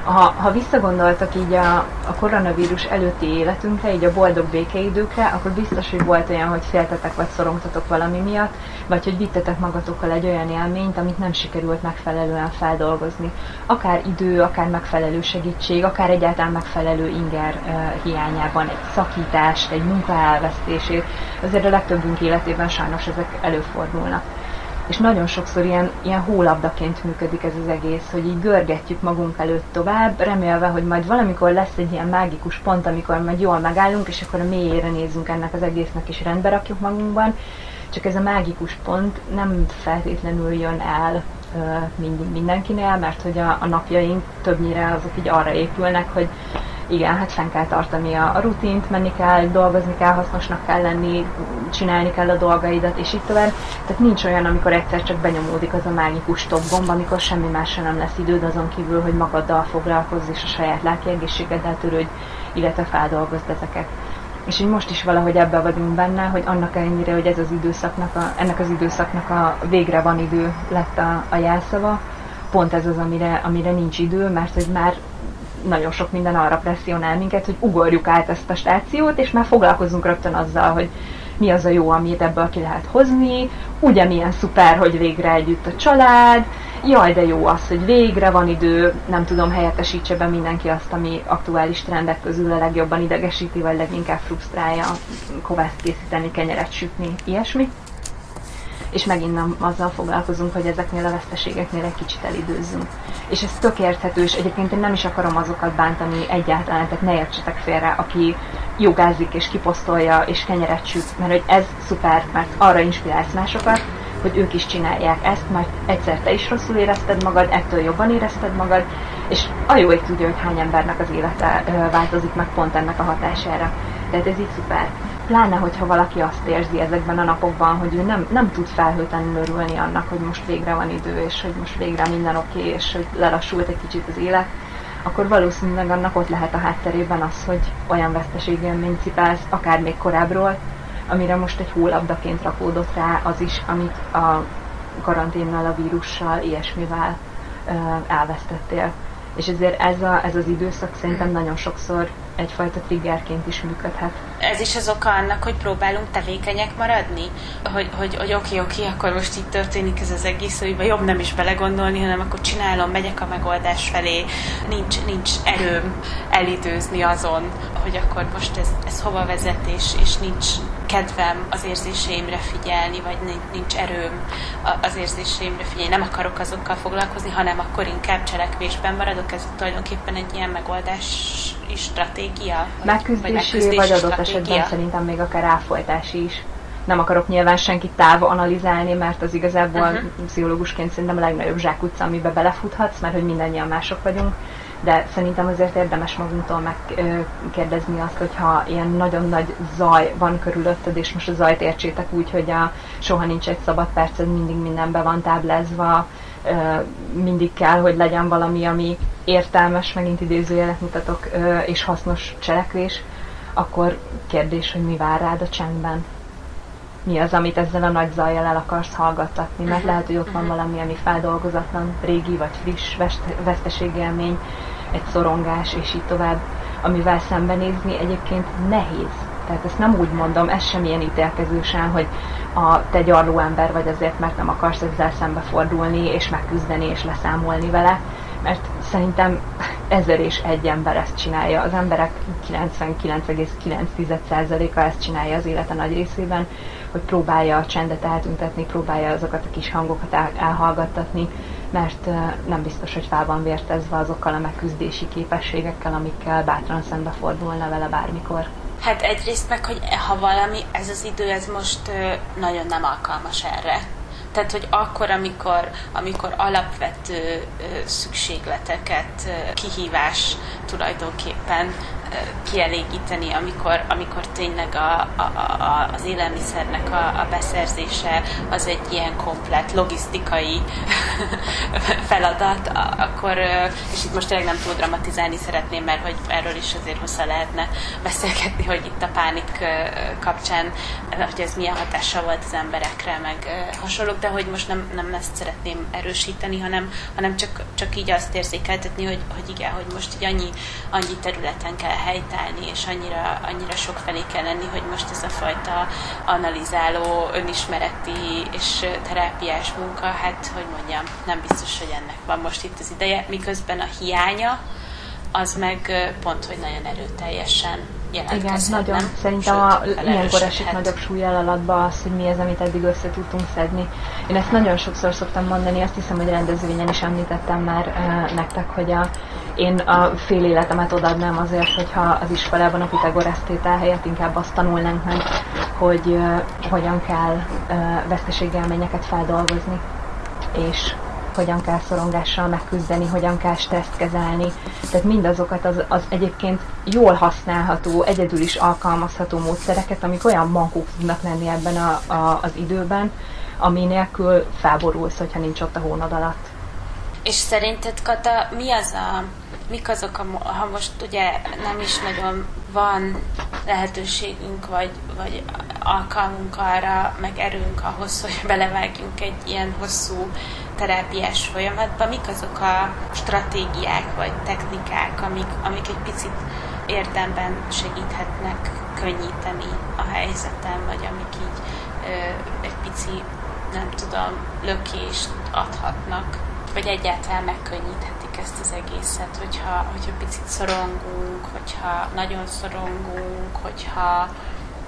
Speaker 2: ha, ha visszagondoltak így a, a koronavírus előtti életünkre, így a boldog békeidőkre, akkor biztos, hogy volt olyan, hogy féltetek vagy szorongtatok valami miatt, vagy hogy vittetek magatokkal egy olyan élményt, amit nem sikerült megfelelően feldolgozni. Akár idő, akár megfelelő segítség, akár egyáltalán megfelelő inger uh, hiányában, egy szakítást, egy munka elvesztését. Azért a legtöbbünk életében sajnos ezek előfordulnak és nagyon sokszor ilyen, ilyen hólabdaként működik ez az egész, hogy így görgetjük magunk előtt tovább, remélve, hogy majd valamikor lesz egy ilyen mágikus pont, amikor majd jól megállunk, és akkor a mélyére nézzünk ennek az egésznek, és rendbe rakjuk magunkban, csak ez a mágikus pont nem feltétlenül jön el mindig mindenkinél, mert hogy a, a napjaink többnyire azok így arra épülnek, hogy igen, hát fenn kell tartani a, rutint, menni kell, dolgozni kell, hasznosnak kell lenni, csinálni kell a dolgaidat, és így tovább. Tehát nincs olyan, amikor egyszer csak benyomódik az a mágikus top gomb, amikor semmi másra nem lesz időd azon kívül, hogy magaddal foglalkozz és a saját lelki egészségeddel törődj, illetve feldolgozd ezeket. És így most is valahogy ebbe vagyunk benne, hogy annak ellenére, hogy ez az időszaknak a, ennek az időszaknak a végre van idő lett a, a jelszava, pont ez az, amire, amire nincs idő, mert hogy már nagyon sok minden arra presszionál minket, hogy ugorjuk át ezt a stációt, és már foglalkozunk rögtön azzal, hogy mi az a jó, amit ebből ki lehet hozni, ugyanilyen szuper, hogy végre együtt a család, jaj, de jó az, hogy végre van idő, nem tudom, helyettesítse be mindenki azt, ami aktuális trendek közül a legjobban idegesíti, vagy leginkább frusztrálja, kovászt készíteni, kenyeret sütni, ilyesmi és megint nem azzal foglalkozunk, hogy ezeknél a veszteségeknél egy kicsit elidőzzünk. És ez tök érthető, és egyébként én nem is akarom azokat bántani egyáltalán, tehát ne értsetek félre, aki jogázik és kiposztolja és kenyeret süt, mert hogy ez szuper, mert arra inspirálsz másokat, hogy ők is csinálják ezt, mert egyszer te is rosszul érezted magad, ettől jobban érezted magad, és a jó ég tudja, hogy hány embernek az élete változik meg pont ennek a hatására. Tehát ez így szuper pláne, hogyha valaki azt érzi ezekben a napokban, hogy ő nem, nem tud felhőtlenül örülni annak, hogy most végre van idő, és hogy most végre minden oké, okay, és hogy lelassult egy kicsit az élet, akkor valószínűleg annak ott lehet a hátterében az, hogy olyan veszteségélményt cipelsz, akár még korábbról, amire most egy hólabdaként rakódott rá az is, amit a karanténnal, a vírussal, ilyesmivel elvesztettél. És ezért ez, a, ez az időszak szerintem nagyon sokszor egyfajta triggerként is működhet.
Speaker 1: Ez is az oka annak, hogy próbálunk tevékenyek maradni? Hogy, hogy, hogy oké, oké, akkor most itt történik ez az egész, hogy jobb nem is belegondolni, hanem akkor csinálom, megyek a megoldás felé, nincs, nincs erőm elidőzni azon, hogy akkor most ez, ez hova vezet, és, és nincs kedvem az érzéseimre figyelni, vagy nincs erőm az érzéseimre figyelni, nem akarok azokkal foglalkozni, hanem akkor inkább cselekvésben maradok. Ez tulajdonképpen egy ilyen megoldási stratégia?
Speaker 2: Megküzdési, vagy, megküzdési vagy adott stratégia? Esetben szerintem még akár ráfolytási is. Nem akarok nyilván senkit táv analizálni, mert az igazából uh-huh. pszichológusként szerintem a legnagyobb zsákutca, amiben belefuthatsz, mert hogy mindannyian mások vagyunk de szerintem azért érdemes magunktól megkérdezni azt, hogyha ilyen nagyon nagy zaj van körülötted, és most a zajt értsétek úgy, hogy a, soha nincs egy szabad perced, mindig mindenbe van táblázva, mindig kell, hogy legyen valami, ami értelmes, megint idézőjelet mutatok, és hasznos cselekvés, akkor kérdés, hogy mi vár rád a csendben. Mi az, amit ezzel a nagy zajjal el akarsz hallgattatni, mert lehet, hogy ott van valami, ami feldolgozatlan, régi vagy friss veszteségélmény, egy szorongás, és így tovább, amivel szembenézni egyébként nehéz. Tehát ezt nem úgy mondom, ez sem ilyen ítélkezősen, hogy a, te gyarló ember vagy azért, mert nem akarsz ezzel szembefordulni, és megküzdeni, és leszámolni vele, mert szerintem ezer és egy ember ezt csinálja. Az emberek 99,9%-a ezt csinálja az élete nagy részében, hogy próbálja a csendet eltüntetni, próbálja azokat a kis hangokat el, elhallgattatni, mert nem biztos, hogy fel van vértezve azokkal a megküzdési képességekkel, amikkel bátran szembefordulna vele bármikor.
Speaker 1: Hát egyrészt meg, hogy ha valami, ez az idő, ez most nagyon nem alkalmas erre. Tehát, hogy akkor, amikor, amikor alapvető szükségleteket, kihívás tulajdonképpen kielégíteni, amikor, amikor tényleg a, a, a, az élelmiszernek a, a beszerzése az egy ilyen komplet logisztikai feladat, akkor, és itt most tényleg nem túl dramatizálni szeretném, mert hogy erről is azért hozzá lehetne beszélgetni, hogy itt a pánik kapcsán, hogy ez milyen hatással volt az emberekre, meg hasonlók, de hogy most nem, nem ezt szeretném erősíteni, hanem, hanem csak, csak így azt érzékeltetni, hogy, hogy igen, hogy most így annyi, annyi területen kell helytállni, és annyira, annyira sok felé kell lenni, hogy most ez a fajta analizáló, önismereti és terápiás munka, hát, hogy mondjam, nem biztos, hogy ennek van most itt az ideje, miközben a hiánya, az meg pont, hogy nagyon erőteljesen
Speaker 2: igen, nagyon. Nem? Szerintem a, ilyenkor esik nagyobb súlyjal alatba az, hogy mi az, amit eddig össze tudtunk szedni. Én ezt nagyon sokszor szoktam mondani, azt hiszem, hogy rendezvényen is említettem már uh, nektek, hogy a, én a fél életemet odaadnám azért, hogyha az iskolában a Pitagoras tétel helyett inkább azt tanulnánk meg, hogy uh, hogyan kell uh, veszteségelményeket feldolgozni. És hogyan kell szorongással megküzdeni, hogyan kell stresszt kezelni. Tehát mindazokat az, az egyébként jól használható, egyedül is alkalmazható módszereket, amik olyan mankók tudnak lenni ebben a, a, az időben, ami nélkül felborulsz, hogyha nincs ott a hónad alatt.
Speaker 1: És szerinted, Kata, mi az a, mik azok, a, ha most ugye nem is nagyon van lehetőségünk, vagy, vagy alkalmunk arra, meg erőnk ahhoz, hogy belevágjunk egy ilyen hosszú terápiás folyamatban, mik azok a stratégiák vagy technikák, amik, amik egy picit érdemben segíthetnek könnyíteni a helyzeten, vagy amik így ö, egy pici, nem tudom, lökést adhatnak, vagy egyáltalán megkönnyíthetik ezt az egészet, hogyha, hogyha picit szorongunk, hogyha nagyon szorongunk, hogyha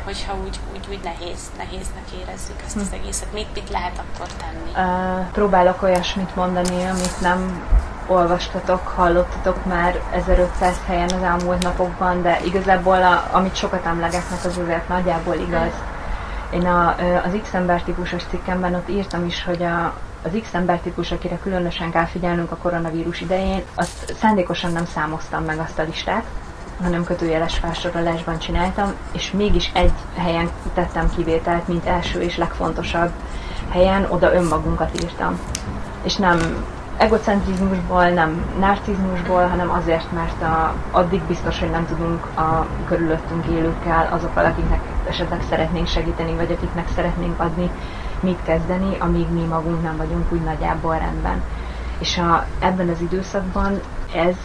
Speaker 1: hogyha úgy, úgy, úgy nehéz, nehéznek érezzük ezt az hm. egészet. Mit, mit lehet akkor tenni?
Speaker 2: Uh, próbálok olyasmit mondani, amit nem olvastatok, hallottatok már 1500 helyen az elmúlt napokban, de igazából a, amit sokat emlegetnek, az azért nagyjából igaz. Hm. Én a, az X ember típusos cikkemben ott írtam is, hogy a, az X ember típus, akire különösen kell figyelnünk a koronavírus idején, azt szándékosan nem számoztam meg azt a listát, hanem kötőjeles felsorolásban csináltam, és mégis egy helyen tettem kivételt, mint első és legfontosabb helyen, oda önmagunkat írtam. És nem egocentrizmusból, nem narcizmusból, hanem azért, mert a, addig biztos, hogy nem tudunk a körülöttünk élőkkel, azokkal, akiknek esetleg szeretnénk segíteni, vagy akiknek szeretnénk adni, mit kezdeni, amíg mi magunk nem vagyunk úgy nagyjából rendben. És a, ebben az időszakban ez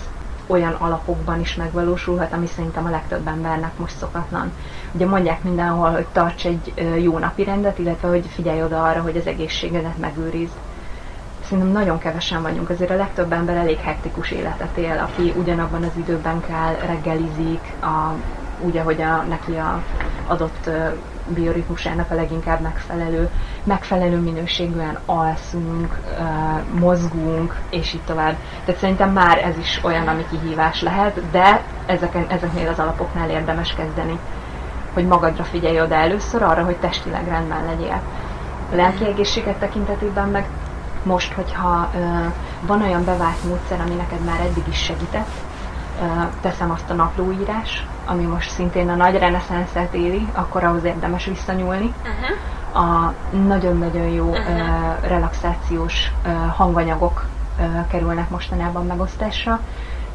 Speaker 2: olyan alapokban is megvalósulhat, ami szerintem a legtöbb embernek most szokatlan. Ugye mondják mindenhol, hogy tarts egy jó napi rendet, illetve hogy figyelj oda arra, hogy az egészségedet megőriz. Szerintem nagyon kevesen vagyunk, azért a legtöbb ember elég hektikus életet él, aki ugyanabban az időben kell reggelizik, a, úgy, ahogy a, neki a adott bioritmusának a leginkább megfelelő, megfelelő minőségűen alszunk, mozgunk, és így tovább. Tehát szerintem már ez is olyan, ami kihívás lehet, de ezeken, ezeknél az alapoknál érdemes kezdeni, hogy magadra figyelj oda először arra, hogy testileg rendben legyél. A lelki egészséget tekintetében meg most, hogyha ö, van olyan bevált módszer, ami neked már eddig is segített, teszem azt a naplóírás, ami most szintén a nagy reneszánszát éli, akkor ahhoz érdemes visszanyúlni. Uh-huh. A nagyon-nagyon jó uh-huh. uh, relaxációs uh, hanganyagok uh, kerülnek mostanában megosztásra,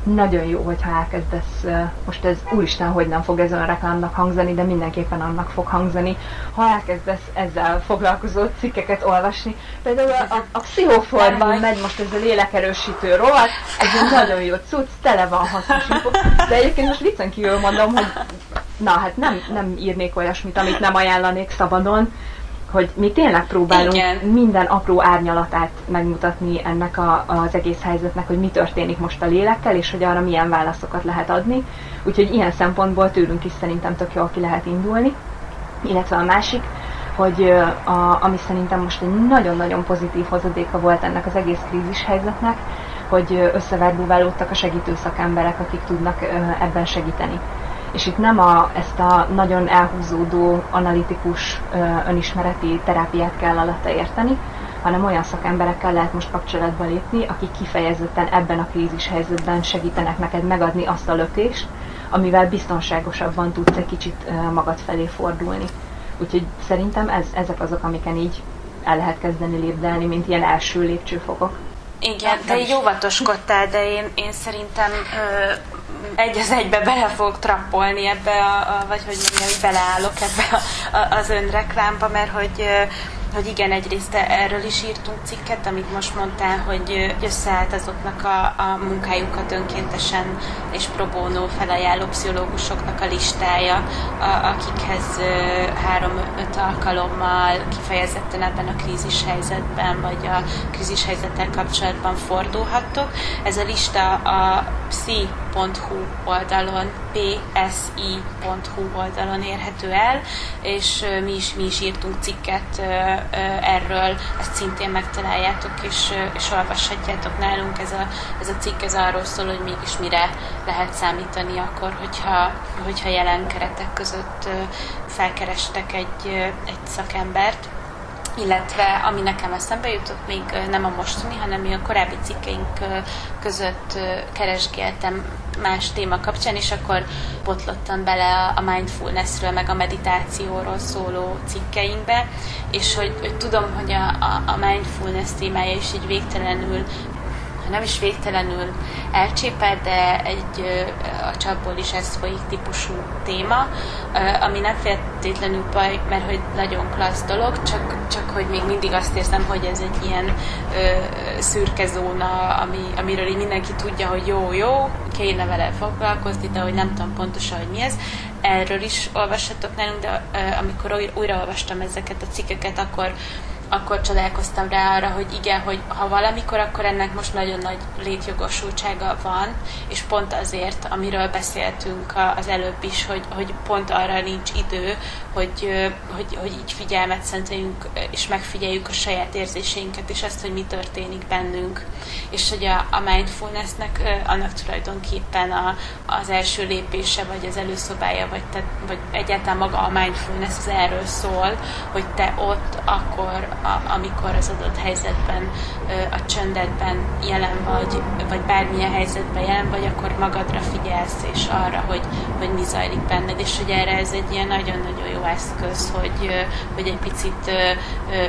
Speaker 2: nagyon jó, hogyha elkezdesz, most ez úristen, hogy nem fog ez olyan reklámnak hangzani, de mindenképpen annak fog hangzani, ha elkezdesz ezzel foglalkozó cikkeket olvasni. Például a, a, a pszichoformban megy most ez a lélekerősítő rovat, ez egy nagyon jó cucc, tele van hasznos info. De egyébként most viccen kívül mondom, hogy na hát nem, nem írnék olyasmit, amit nem ajánlanék szabadon, hogy mi tényleg próbálunk Igen. minden apró árnyalatát megmutatni ennek a, az egész helyzetnek, hogy mi történik most a lélekkel, és hogy arra milyen válaszokat lehet adni. Úgyhogy ilyen szempontból tőlünk is szerintem tök jól ki lehet indulni. Illetve a másik, hogy a, ami szerintem most egy nagyon-nagyon pozitív hozadéka volt ennek az egész krízis helyzetnek, hogy összeverbúválódtak a segítő szakemberek, akik tudnak ebben segíteni És itt nem a, ezt a nagyon elhúzódó, analitikus, önismereti terápiát kell alatta érteni, hanem olyan szakemberekkel lehet most kapcsolatba lépni, akik kifejezetten ebben a krízis helyzetben segítenek neked megadni azt a lökést, amivel biztonságosabban tudsz egy kicsit magad felé fordulni. Úgyhogy szerintem ez, ezek azok, amiken így el lehet kezdeni lépdelni, mint ilyen első lépcsőfokok.
Speaker 1: Igen, de így óvatoskodtál, de én, én szerintem ö, egy az egybe bele fogok trappolni ebbe, a, a, vagy hogy mondjam, hogy beleállok ebbe a, a, az önreklámba, mert hogy hogy igen, egyrészt erről is írtunk cikket, amit most mondtál, hogy összeállt azoknak a, a munkájukat önkéntesen és pro felajánló pszichológusoknak a listája, a, akikhez három-öt alkalommal kifejezetten ebben a krízis helyzetben, vagy a krízis helyzettel kapcsolatban fordulhattok. Ez a lista a psi.hu oldalon, psi.hu oldalon érhető el, és mi is, mi is írtunk cikket erről, ezt szintén megtaláljátok, és, és olvashatjátok nálunk. Ez a, ez a cikk ez arról szól, hogy mégis mire lehet számítani akkor, hogyha, hogyha jelen keretek között felkerestek egy, egy szakembert illetve ami nekem eszembe jutott, még nem a mostani, hanem a korábbi cikkeink között keresgéltem más téma kapcsán, és akkor botlottam bele a mindfulnessről, meg a meditációról szóló cikkeinkbe, és hogy, hogy tudom, hogy a, a, mindfulness témája is egy végtelenül nem is végtelenül elcsépelt, de egy a csapból is ez folyik típusú téma, ami nem feltétlenül baj, mert hogy nagyon klassz dolog, csak, csak hogy még mindig azt érzem, hogy ez egy ilyen ö, szürke zóna, ami, amiről így mindenki tudja, hogy jó, jó, kéne vele foglalkozni, de hogy nem tudom pontosan, hogy mi ez. Erről is olvashatok nálunk, de ö, amikor újra olvastam ezeket a cikkeket, akkor akkor csodálkoztam rá arra, hogy igen, hogy ha valamikor, akkor ennek most nagyon nagy létjogosultsága van, és pont azért, amiről beszéltünk az előbb is, hogy, hogy pont arra nincs idő, hogy, hogy, hogy így figyelmet szenteljünk, és megfigyeljük a saját érzéseinket, és azt, hogy mi történik bennünk. És hogy a, a mindfulnessnek annak tulajdonképpen a, az első lépése, vagy az előszobája, vagy, te, vagy egyáltalán maga a mindfulness az erről szól, hogy te ott akkor a, amikor az adott helyzetben, a csöndetben jelen vagy, vagy bármilyen helyzetben jelen vagy, akkor magadra figyelsz, és arra, hogy, hogy mi zajlik benned, és hogy erre ez egy ilyen nagyon-nagyon jó eszköz, hogy, hogy egy picit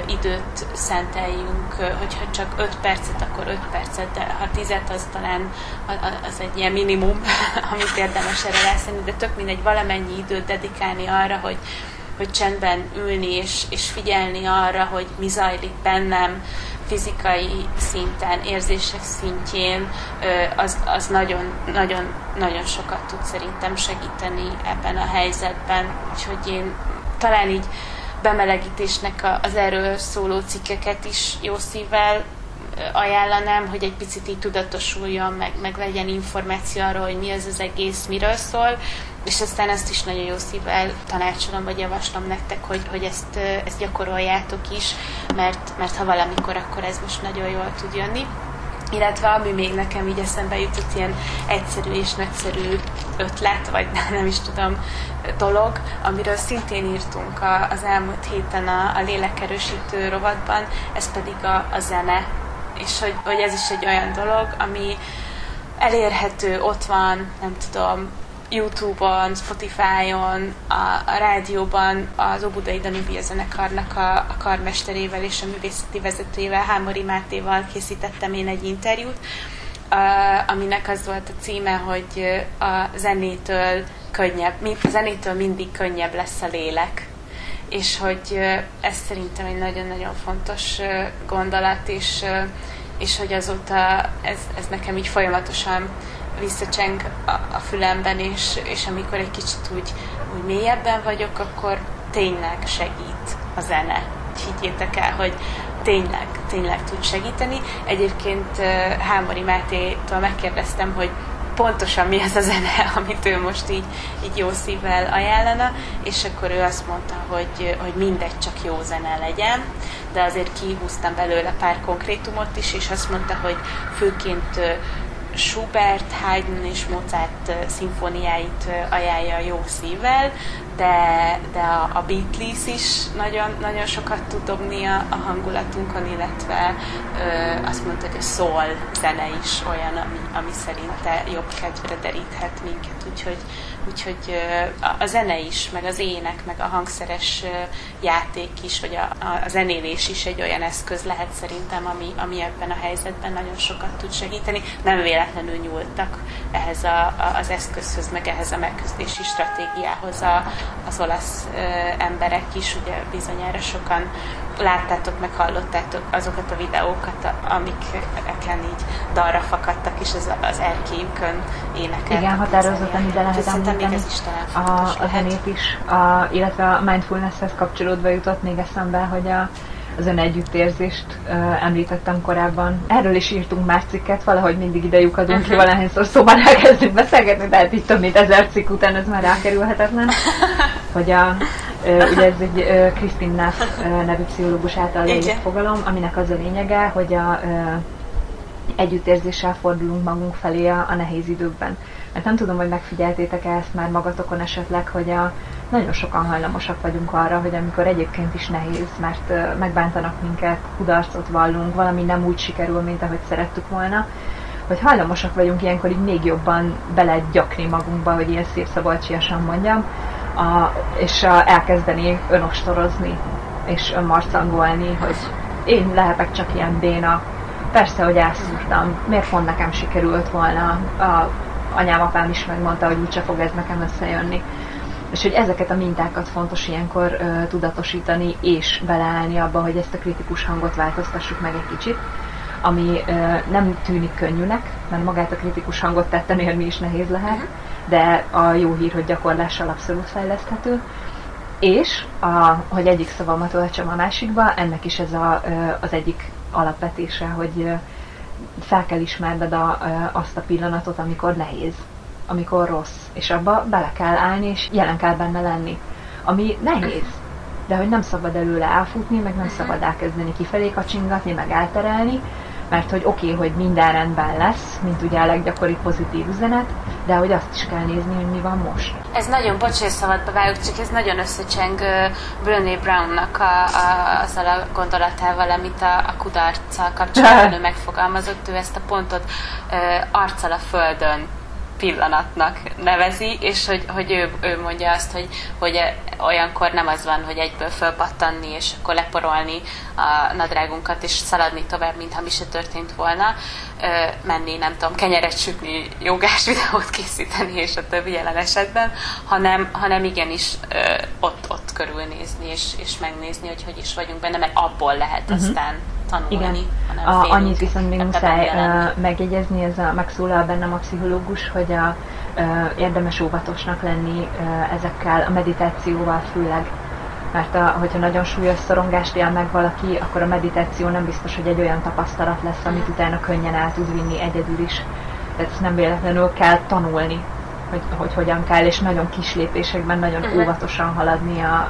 Speaker 1: időt szenteljünk, hogyha csak 5 percet, akkor 5 percet, de ha 10 az talán az egy ilyen minimum, amit érdemes erre leszenni, de tök mindegy valamennyi időt dedikálni arra, hogy, hogy csendben ülni és, és figyelni arra, hogy mi zajlik bennem fizikai szinten, érzések szintjén, az, az nagyon, nagyon, nagyon sokat tud szerintem segíteni ebben a helyzetben. Úgyhogy én talán így bemelegítésnek az erről szóló cikkeket is jó szívvel ajánlanám, hogy egy picit így tudatosuljon, meg, meg legyen információ arról, hogy mi ez az egész, miről szól, és aztán ezt is nagyon jó szívvel tanácsolom, vagy javaslom nektek, hogy, hogy ezt, ezt gyakoroljátok is, mert, mert ha valamikor, akkor ez most nagyon jól tud jönni. Illetve ami még nekem így eszembe jutott, ilyen egyszerű és nagyszerű ötlet, vagy nem is tudom, dolog, amiről szintén írtunk az elmúlt héten a, a lélekerősítő rovatban, ez pedig a, a zene. És hogy, hogy ez is egy olyan dolog, ami elérhető, ott van, nem tudom, Youtube-on, Spotify-on, a, a rádióban az Obudai Danubia zenekarnak a, a karmesterével és a művészeti vezetőjével, Hámori Mátéval készítettem én egy interjút, a, aminek az volt a címe, hogy a zenétől könnyebb, a zenétől mindig könnyebb lesz a lélek. És hogy ez szerintem egy nagyon-nagyon fontos gondolat, és, és hogy azóta ez, ez nekem így folyamatosan visszacseng a, a fülemben, és, és amikor egy kicsit úgy, úgy mélyebben vagyok, akkor tényleg segít a zene. Higgyétek el, hogy tényleg, tényleg tud segíteni. Egyébként Hámori Mátétól megkérdeztem, hogy pontosan mi az a zene, amit ő most így, így jó szívvel ajánlana, és akkor ő azt mondta, hogy, hogy mindegy, csak jó zene legyen, de azért kihúztam belőle pár konkrétumot is, és azt mondta, hogy főként Schubert, Haydn és Mozart szimfóniáit ajánlja jó szívvel, de, de a, a Beatles is nagyon, nagyon sokat tud dobni a, a hangulatunkon, illetve ö, azt mondta, hogy a soul zene is olyan, ami, ami szerinte jobb kedvre deríthet minket, úgyhogy, úgyhogy ö, a, a zene is, meg az ének, meg a hangszeres ö, játék is, vagy a, a, a zenélés is egy olyan eszköz lehet szerintem, ami, ami ebben a helyzetben nagyon sokat tud segíteni. Nem véletlenül nyúltak ehhez a, a, az eszközhöz, meg ehhez a megküzdési stratégiához a, az olasz emberek is, ugye bizonyára sokan láttátok, meg hallottátok azokat a videókat, amiken így dalra fakadtak, és az, az erkélyükön énekeltek.
Speaker 2: Igen, határozottan ide lehet
Speaker 1: említeni. Ez is
Speaker 2: a, a zenét is, a, illetve a mindfulnesshez kapcsolódva jutott még eszembe, hogy a, az ön együttérzést uh, említettem korábban. Erről is írtunk más cikket, valahogy mindig ide lyukadunk uh-huh. ki, mhm. valahányszor szóban elkezdünk beszélgetni, de hát így több mint ezer cikk után ez már rákerülhetetlen. hogy a, uh, ugye ez egy uh, Christine Neff uh, nevű pszichológus által leírt fogalom, aminek az a lényege, hogy a uh, együttérzéssel fordulunk magunk felé a, a nehéz időkben. Mert nem tudom, hogy megfigyeltétek-e ezt már magatokon esetleg, hogy a, nagyon sokan hajlamosak vagyunk arra, hogy amikor egyébként is nehéz, mert megbántanak minket, kudarcot vallunk, valami nem úgy sikerül, mint ahogy szerettük volna, hogy hajlamosak vagyunk ilyenkor így még jobban belegyakni magunkba, hogy ilyen szép szabadcsiasan mondjam, a, és a, elkezdeni önostorozni, és önmarcangolni, hogy én lehetek csak ilyen béna, persze, hogy elszúrtam, miért pont nekem sikerült volna, a anyám, apám is megmondta, hogy úgyse fog ez nekem összejönni. És hogy ezeket a mintákat fontos ilyenkor ö, tudatosítani és beleállni abba, hogy ezt a kritikus hangot változtassuk meg egy kicsit, ami ö, nem tűnik könnyűnek, mert magát a kritikus hangot tetten érni is nehéz lehet, de a jó hír, hogy gyakorlással abszolút fejleszthető. És, a, hogy egyik szavamat öltsem a másikba, ennek is ez a, az egyik alapvetése, hogy fel kell ismerned a, azt a pillanatot, amikor nehéz, amikor rossz, és abba bele kell állni, és jelen kell benne lenni. Ami nehéz, de hogy nem szabad előle elfutni, meg nem szabad elkezdeni kifelé kacsingatni, meg elterelni, mert hogy oké, okay, hogy minden rendben lesz, mint ugye a leggyakoribb pozitív üzenet, de hogy azt is kell nézni, hogy mi van most.
Speaker 1: Ez nagyon, bocs, hogy szabadba vágok, csak ez nagyon összecseng Brené Brownnak a, a, azzal a gondolatával, amit a, a kudarccal kapcsolatban ő megfogalmazott, ő ezt a pontot uh, arccal a földön pillanatnak nevezi, és hogy, hogy ő, ő mondja azt, hogy, hogy olyankor nem az van, hogy egyből fölpattanni, és akkor leporolni a nadrágunkat, és szaladni tovább, mintha mi se történt volna, menni, nem tudom, kenyeret sütni, jogás videót készíteni, és a többi jelen esetben, hanem, hanem igenis ott, ott körülnézni, és, és megnézni, hogy hogy is vagyunk benne, mert abból lehet uh-huh. aztán tanulni. Igen.
Speaker 2: A, annyit viszont még muszáj uh, megjegyezni, ez a, megszólal bennem a pszichológus, hogy a, uh, érdemes óvatosnak lenni uh, ezekkel a meditációval főleg. Mert a, hogyha nagyon súlyos szorongást él meg valaki, akkor a meditáció nem biztos, hogy egy olyan tapasztalat lesz, amit utána könnyen el tud vinni egyedül is. Tehát ezt nem véletlenül kell tanulni, hogy, hogy hogyan kell, és nagyon kis lépésekben nagyon uh-huh. óvatosan haladni a,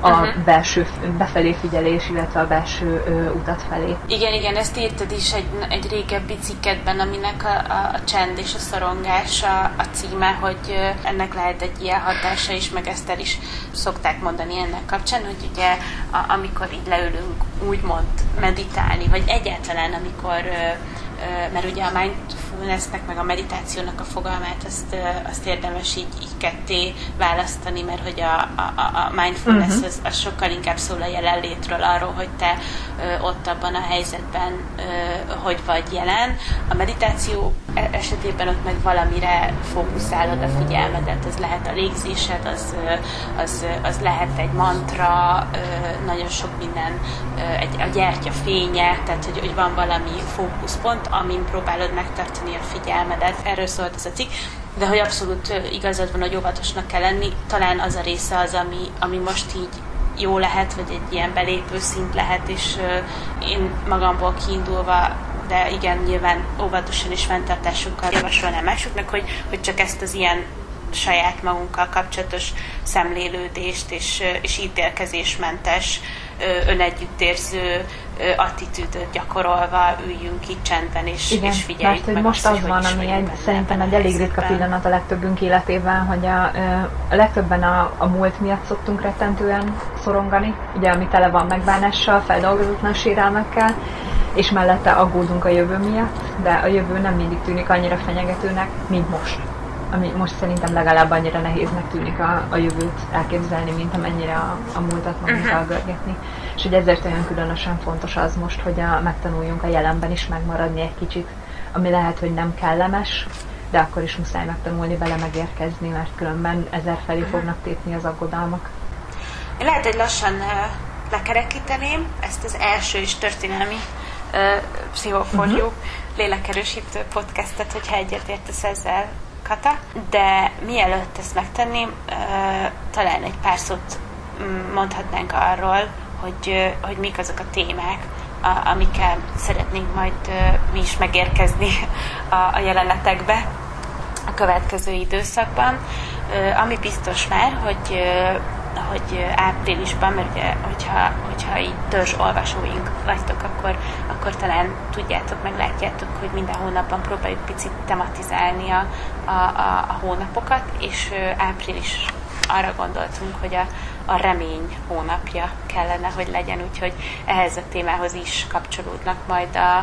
Speaker 2: a uh-huh. belső, befelé figyelés, illetve a belső ö, utat felé.
Speaker 1: Igen, igen, ezt írtad is egy, egy régebbi cikketben, aminek a, a, a csend és a szorongás a, a címe, hogy ennek lehet egy ilyen hatása is, meg ezt el is szokták mondani ennek kapcsán, hogy ugye a, amikor így leülünk úgymond meditálni, vagy egyáltalán amikor ö, mert ugye a mindfulnessnek, meg a meditációnak a fogalmát azt, azt érdemes így, így ketté választani, mert hogy a, a, a mindfulness uh-huh. az, az sokkal inkább szól a jelenlétről, arról, hogy te ott abban a helyzetben hogy vagy jelen. A meditáció esetében ott meg valamire fókuszálod a figyelmedet, ez lehet a légzésed, az, az, az lehet egy mantra, nagyon sok minden, egy, a gyertya fénye, tehát hogy, hogy van valami fókuszpont, amin próbálod megtartani a figyelmedet. Erről szólt ez a cikk, de hogy abszolút igazad van, hogy óvatosnak kell lenni. Talán az a része az, ami, ami most így jó lehet, vagy egy ilyen belépő szint lehet, és én magamból kiindulva de igen, nyilván óvatosan és fenntartásokkal javasolnám másoknak, hogy, hogy csak ezt az ilyen saját magunkkal kapcsolatos szemlélődést és, és ítélkezésmentes önegyüttérző attitűdöt gyakorolva üljünk itt csendben és,
Speaker 2: Igen,
Speaker 1: és figyeljük
Speaker 2: mert, meg most azt, az van, ami egy, szerintem egy elég ritka pillanat a legtöbbünk életében, hogy a, a legtöbben a, a múlt miatt szoktunk rettentően szorongani, ugye ami tele van megbánással, feldolgozatlan sérelmekkel, és mellette aggódunk a jövő miatt, de a jövő nem mindig tűnik annyira fenyegetőnek, mint most ami most szerintem legalább annyira nehéznek tűnik a, a jövőt elképzelni, mint amennyire a, a múltat magunkkal uh-huh. görgetni. És hogy ezért olyan különösen fontos az most, hogy a, megtanuljunk a jelenben is megmaradni egy kicsit, ami lehet, hogy nem kellemes, de akkor is muszáj megtanulni vele megérkezni, mert különben ezer felé uh-huh. fognak tépni az aggodalmak.
Speaker 1: Én lehet, hogy lassan lekerekíteném ezt az első és történelmi pszichoforjú uh-huh. lélekerősítő podcastet, hogyha egyetértesz ezzel, Kata, de mielőtt ezt megtenném, talán egy pár szót mm, mondhatnánk arról, hogy, hogy mik azok a témák, amikkel szeretnénk majd mi is megérkezni a, a jelenetekbe a következő időszakban. Ami biztos már, hogy hogy áprilisban, mert ugye, hogyha, hogyha így törzs olvasóink vagytok, akkor, akkor talán tudjátok, meg látjátok, hogy minden hónapban próbáljuk picit tematizálni a, a, a, a hónapokat, és április arra gondoltunk, hogy a, a remény hónapja kellene, hogy legyen, úgyhogy ehhez a témához is kapcsolódnak majd a,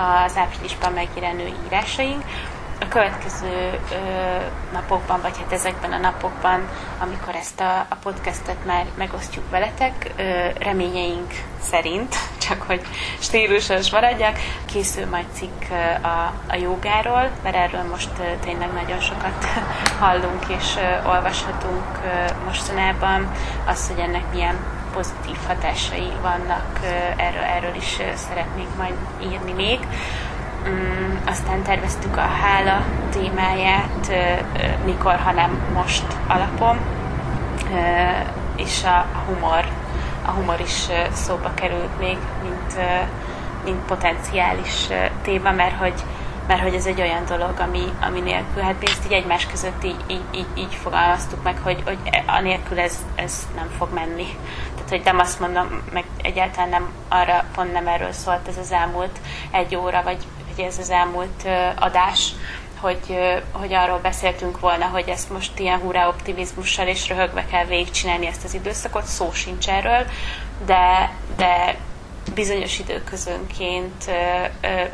Speaker 1: az áprilisban megjelenő írásaink a következő ö, napokban, vagy hát ezekben a napokban, amikor ezt a, a podcastet már megosztjuk veletek, ö, reményeink szerint, csak hogy stílusos maradjak, készül majd cikk a, a jogáról, mert erről most tényleg nagyon sokat hallunk és olvashatunk mostanában, az, hogy ennek milyen pozitív hatásai vannak, erről, erről is szeretnénk majd írni még. Mm, aztán terveztük a hála témáját, mikor, hanem most alapon, és a humor, a humor is szóba került még, mint, mint potenciális téma, mert hogy, mert hogy ez egy olyan dolog, ami, ami nélkül, hát mi ezt így egymás között így, így, így, így fogalmaztuk meg, hogy, hogy anélkül ez, ez nem fog menni. Tehát, hogy nem azt mondom, meg egyáltalán nem arra, pont nem erről szólt ez az elmúlt egy óra, vagy ugye ez az elmúlt adás, hogy, hogy arról beszéltünk volna, hogy ezt most ilyen hurrá optimizmussal és röhögve kell végigcsinálni ezt az időszakot, szó sincs erről, de, de bizonyos időközönként,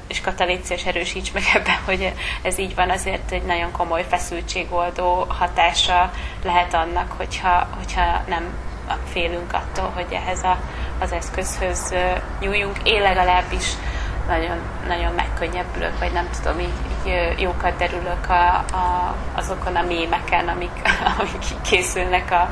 Speaker 1: és Katalíciás erősíts meg ebben, hogy ez így van, azért egy nagyon komoly feszültségoldó hatása lehet annak, hogyha, hogyha nem félünk attól, hogy ehhez a, az eszközhöz nyúljunk. Én legalábbis nagyon, nagyon megkönnyebbülök, vagy nem tudom, így, így jókat derülök a, a, azokon a mémeken, amik, amik készülnek a,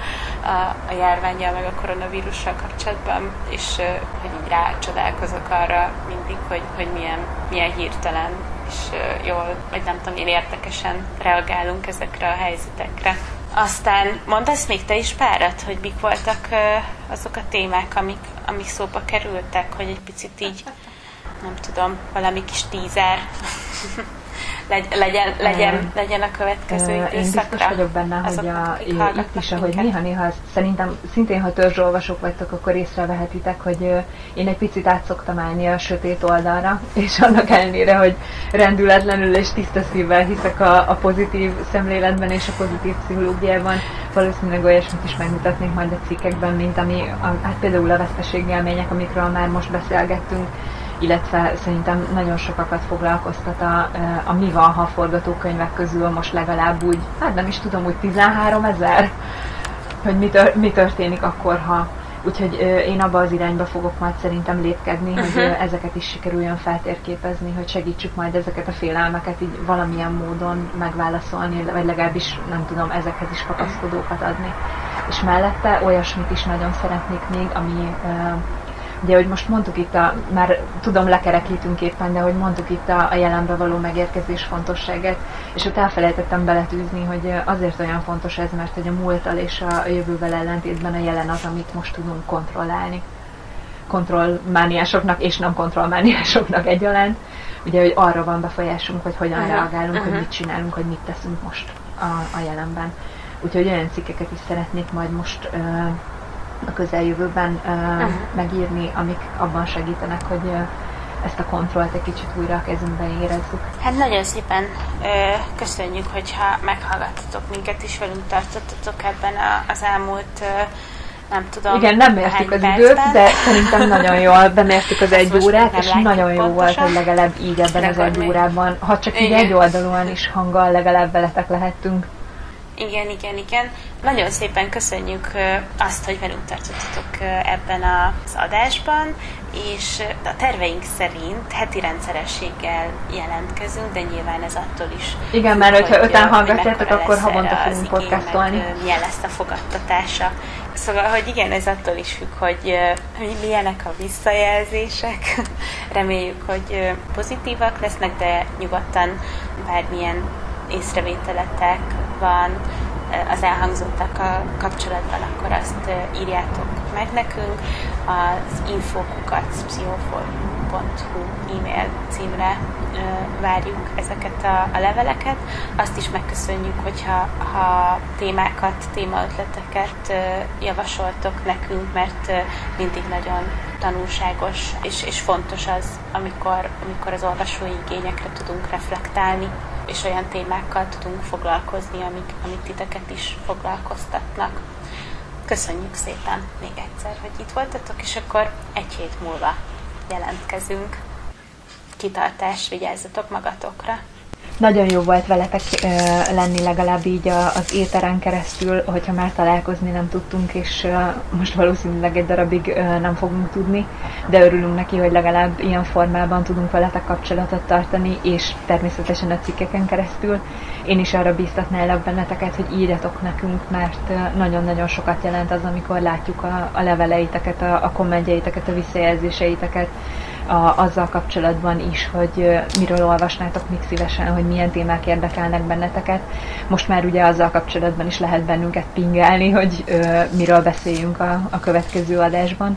Speaker 1: a, a járványjal, meg a koronavírussal kapcsolatban, és hogy így rácsodálkozok arra mindig, hogy, hogy milyen, milyen hirtelen és jól, vagy nem tudom, én érdekesen reagálunk ezekre a helyzetekre. Aztán mondasz még te is párat, hogy mik voltak azok a témák, amik, amik szóba kerültek, hogy egy picit így nem tudom, valami kis tízer. Legyen, legyen, legyen a következő
Speaker 2: időszakra. Én biztos vagyok benne, hogy a, itt is, ahogy néha, néha szerintem szintén, ha törzsolvasok vagytok, akkor észrevehetitek, hogy én egy picit át szoktam állni a sötét oldalra, és annak ellenére, hogy rendületlenül és tiszta szívvel hiszek a, a pozitív szemléletben és a pozitív pszichológiában, valószínűleg olyasmit is megmutatnék majd a cikkekben, mint ami, a, hát például a veszteségélmények, amikről már most beszélgettünk, illetve szerintem nagyon sokakat foglalkoztat a, a Mi van, ha forgatókönyvek közül most legalább úgy, hát nem is tudom, úgy 13 ezer, hogy mi, tör, mi történik akkor, ha Úgyhogy én abba az irányba fogok majd szerintem lépkedni, uh-huh. hogy mhm. ezeket is sikerüljön feltérképezni, hogy segítsük majd ezeket a félelmeket így valamilyen módon megválaszolni, vagy legalábbis nem tudom, ezekhez is kapaszkodókat adni. És mellette olyasmit is nagyon szeretnék még, ami Ugye, hogy most mondtuk itt, a, már tudom, lekerekítünk éppen, de hogy mondtuk itt a, a jelenbe való megérkezés fontosságát, és ott elfelejtettem beletűzni, hogy azért olyan fontos ez, mert hogy a múltal és a jövővel ellentétben a jelen az, amit most tudunk kontrollálni. Kontrollmániásoknak és nem kontrollmániásoknak egyaránt. Ugye, hogy arra van befolyásunk, hogy hogyan uh-huh. reagálunk, uh-huh. hogy mit csinálunk, hogy mit teszünk most. a, a jelenben. Úgyhogy olyan cikkeket is szeretnék majd most ö, a közeljövőben uh-huh. megírni, amik abban segítenek, hogy ö, ezt a kontrollt egy kicsit újra a kezünkbe érezzük.
Speaker 1: Hát nagyon szépen ö, köszönjük, hogyha meghallgattatok minket is, velünk tartottatok ebben a, az elmúlt ö, nem tudom.
Speaker 2: Igen, nem mértük az percben. időt, de szerintem nagyon jól bemértük az egy órát, és nagyon jó pontosan. volt, hogy legalább így ebben az egy órában, ha csak így egy oldalon is hanggal legalább veletek lehettünk.
Speaker 1: Igen, igen, igen. Nagyon szépen köszönjük azt, hogy velünk tartottatok ebben az adásban, és a terveink szerint heti rendszerességgel jelentkezünk, de nyilván ez attól is.
Speaker 2: Igen, mert hogyha öten hallgatjátok, akkor havonta fogunk podcastolni.
Speaker 1: Milyen lesz a fogadtatása. Szóval, hogy igen, ez attól is függ, hogy milyenek a visszajelzések. Reméljük, hogy pozitívak lesznek, de nyugodtan bármilyen észrevételetek van az elhangzottakkal kapcsolatban, akkor azt írjátok meg nekünk. Az infokukat pszichoforum.hu e-mail címre várjuk ezeket a, a leveleket. Azt is megköszönjük, hogyha ha témákat, témaötleteket javasoltok nekünk, mert mindig nagyon tanulságos és, és fontos az, amikor, amikor az olvasói igényekre tudunk reflektálni és olyan témákkal tudunk foglalkozni, amik, amik titeket is foglalkoztatnak. Köszönjük szépen még egyszer, hogy itt voltatok, és akkor egy hét múlva jelentkezünk. Kitartás, vigyázzatok magatokra!
Speaker 2: Nagyon jó volt veletek lenni legalább így az éteren keresztül, hogyha már találkozni nem tudtunk, és most valószínűleg egy darabig nem fogunk tudni, de örülünk neki, hogy legalább ilyen formában tudunk veletek kapcsolatot tartani, és természetesen a cikkeken keresztül. Én is arra bíztatnálak benneteket, hogy írjatok nekünk, mert nagyon-nagyon sokat jelent az, amikor látjuk a, a leveleiteket, a, a kommentjeiteket, a visszajelzéseiteket, a, azzal kapcsolatban is, hogy miről olvasnátok még szívesen, hogy milyen témák érdekelnek benneteket. Most már ugye azzal kapcsolatban is lehet bennünket pingelni, hogy ö, miről beszéljünk a, a következő adásban.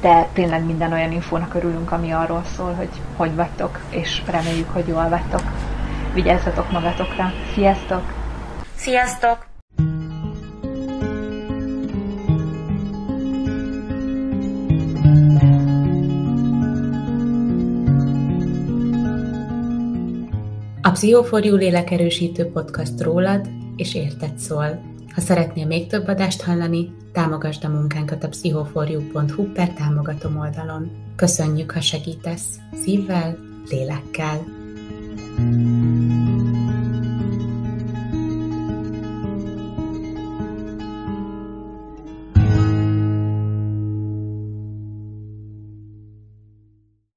Speaker 2: De tényleg minden olyan infónak örülünk, ami arról szól, hogy hogy vagytok, és reméljük, hogy jól vagytok. Vigyázzatok magatokra. Sziasztok!
Speaker 1: Sziasztok!
Speaker 3: Pszichoforjú lélekerősítő podcast rólad és érted szól. Ha szeretnél még több adást hallani, támogasd a munkánkat a pszichoforjú.hu per támogatom oldalon. Köszönjük, ha segítesz szívvel, lélekkel. thank you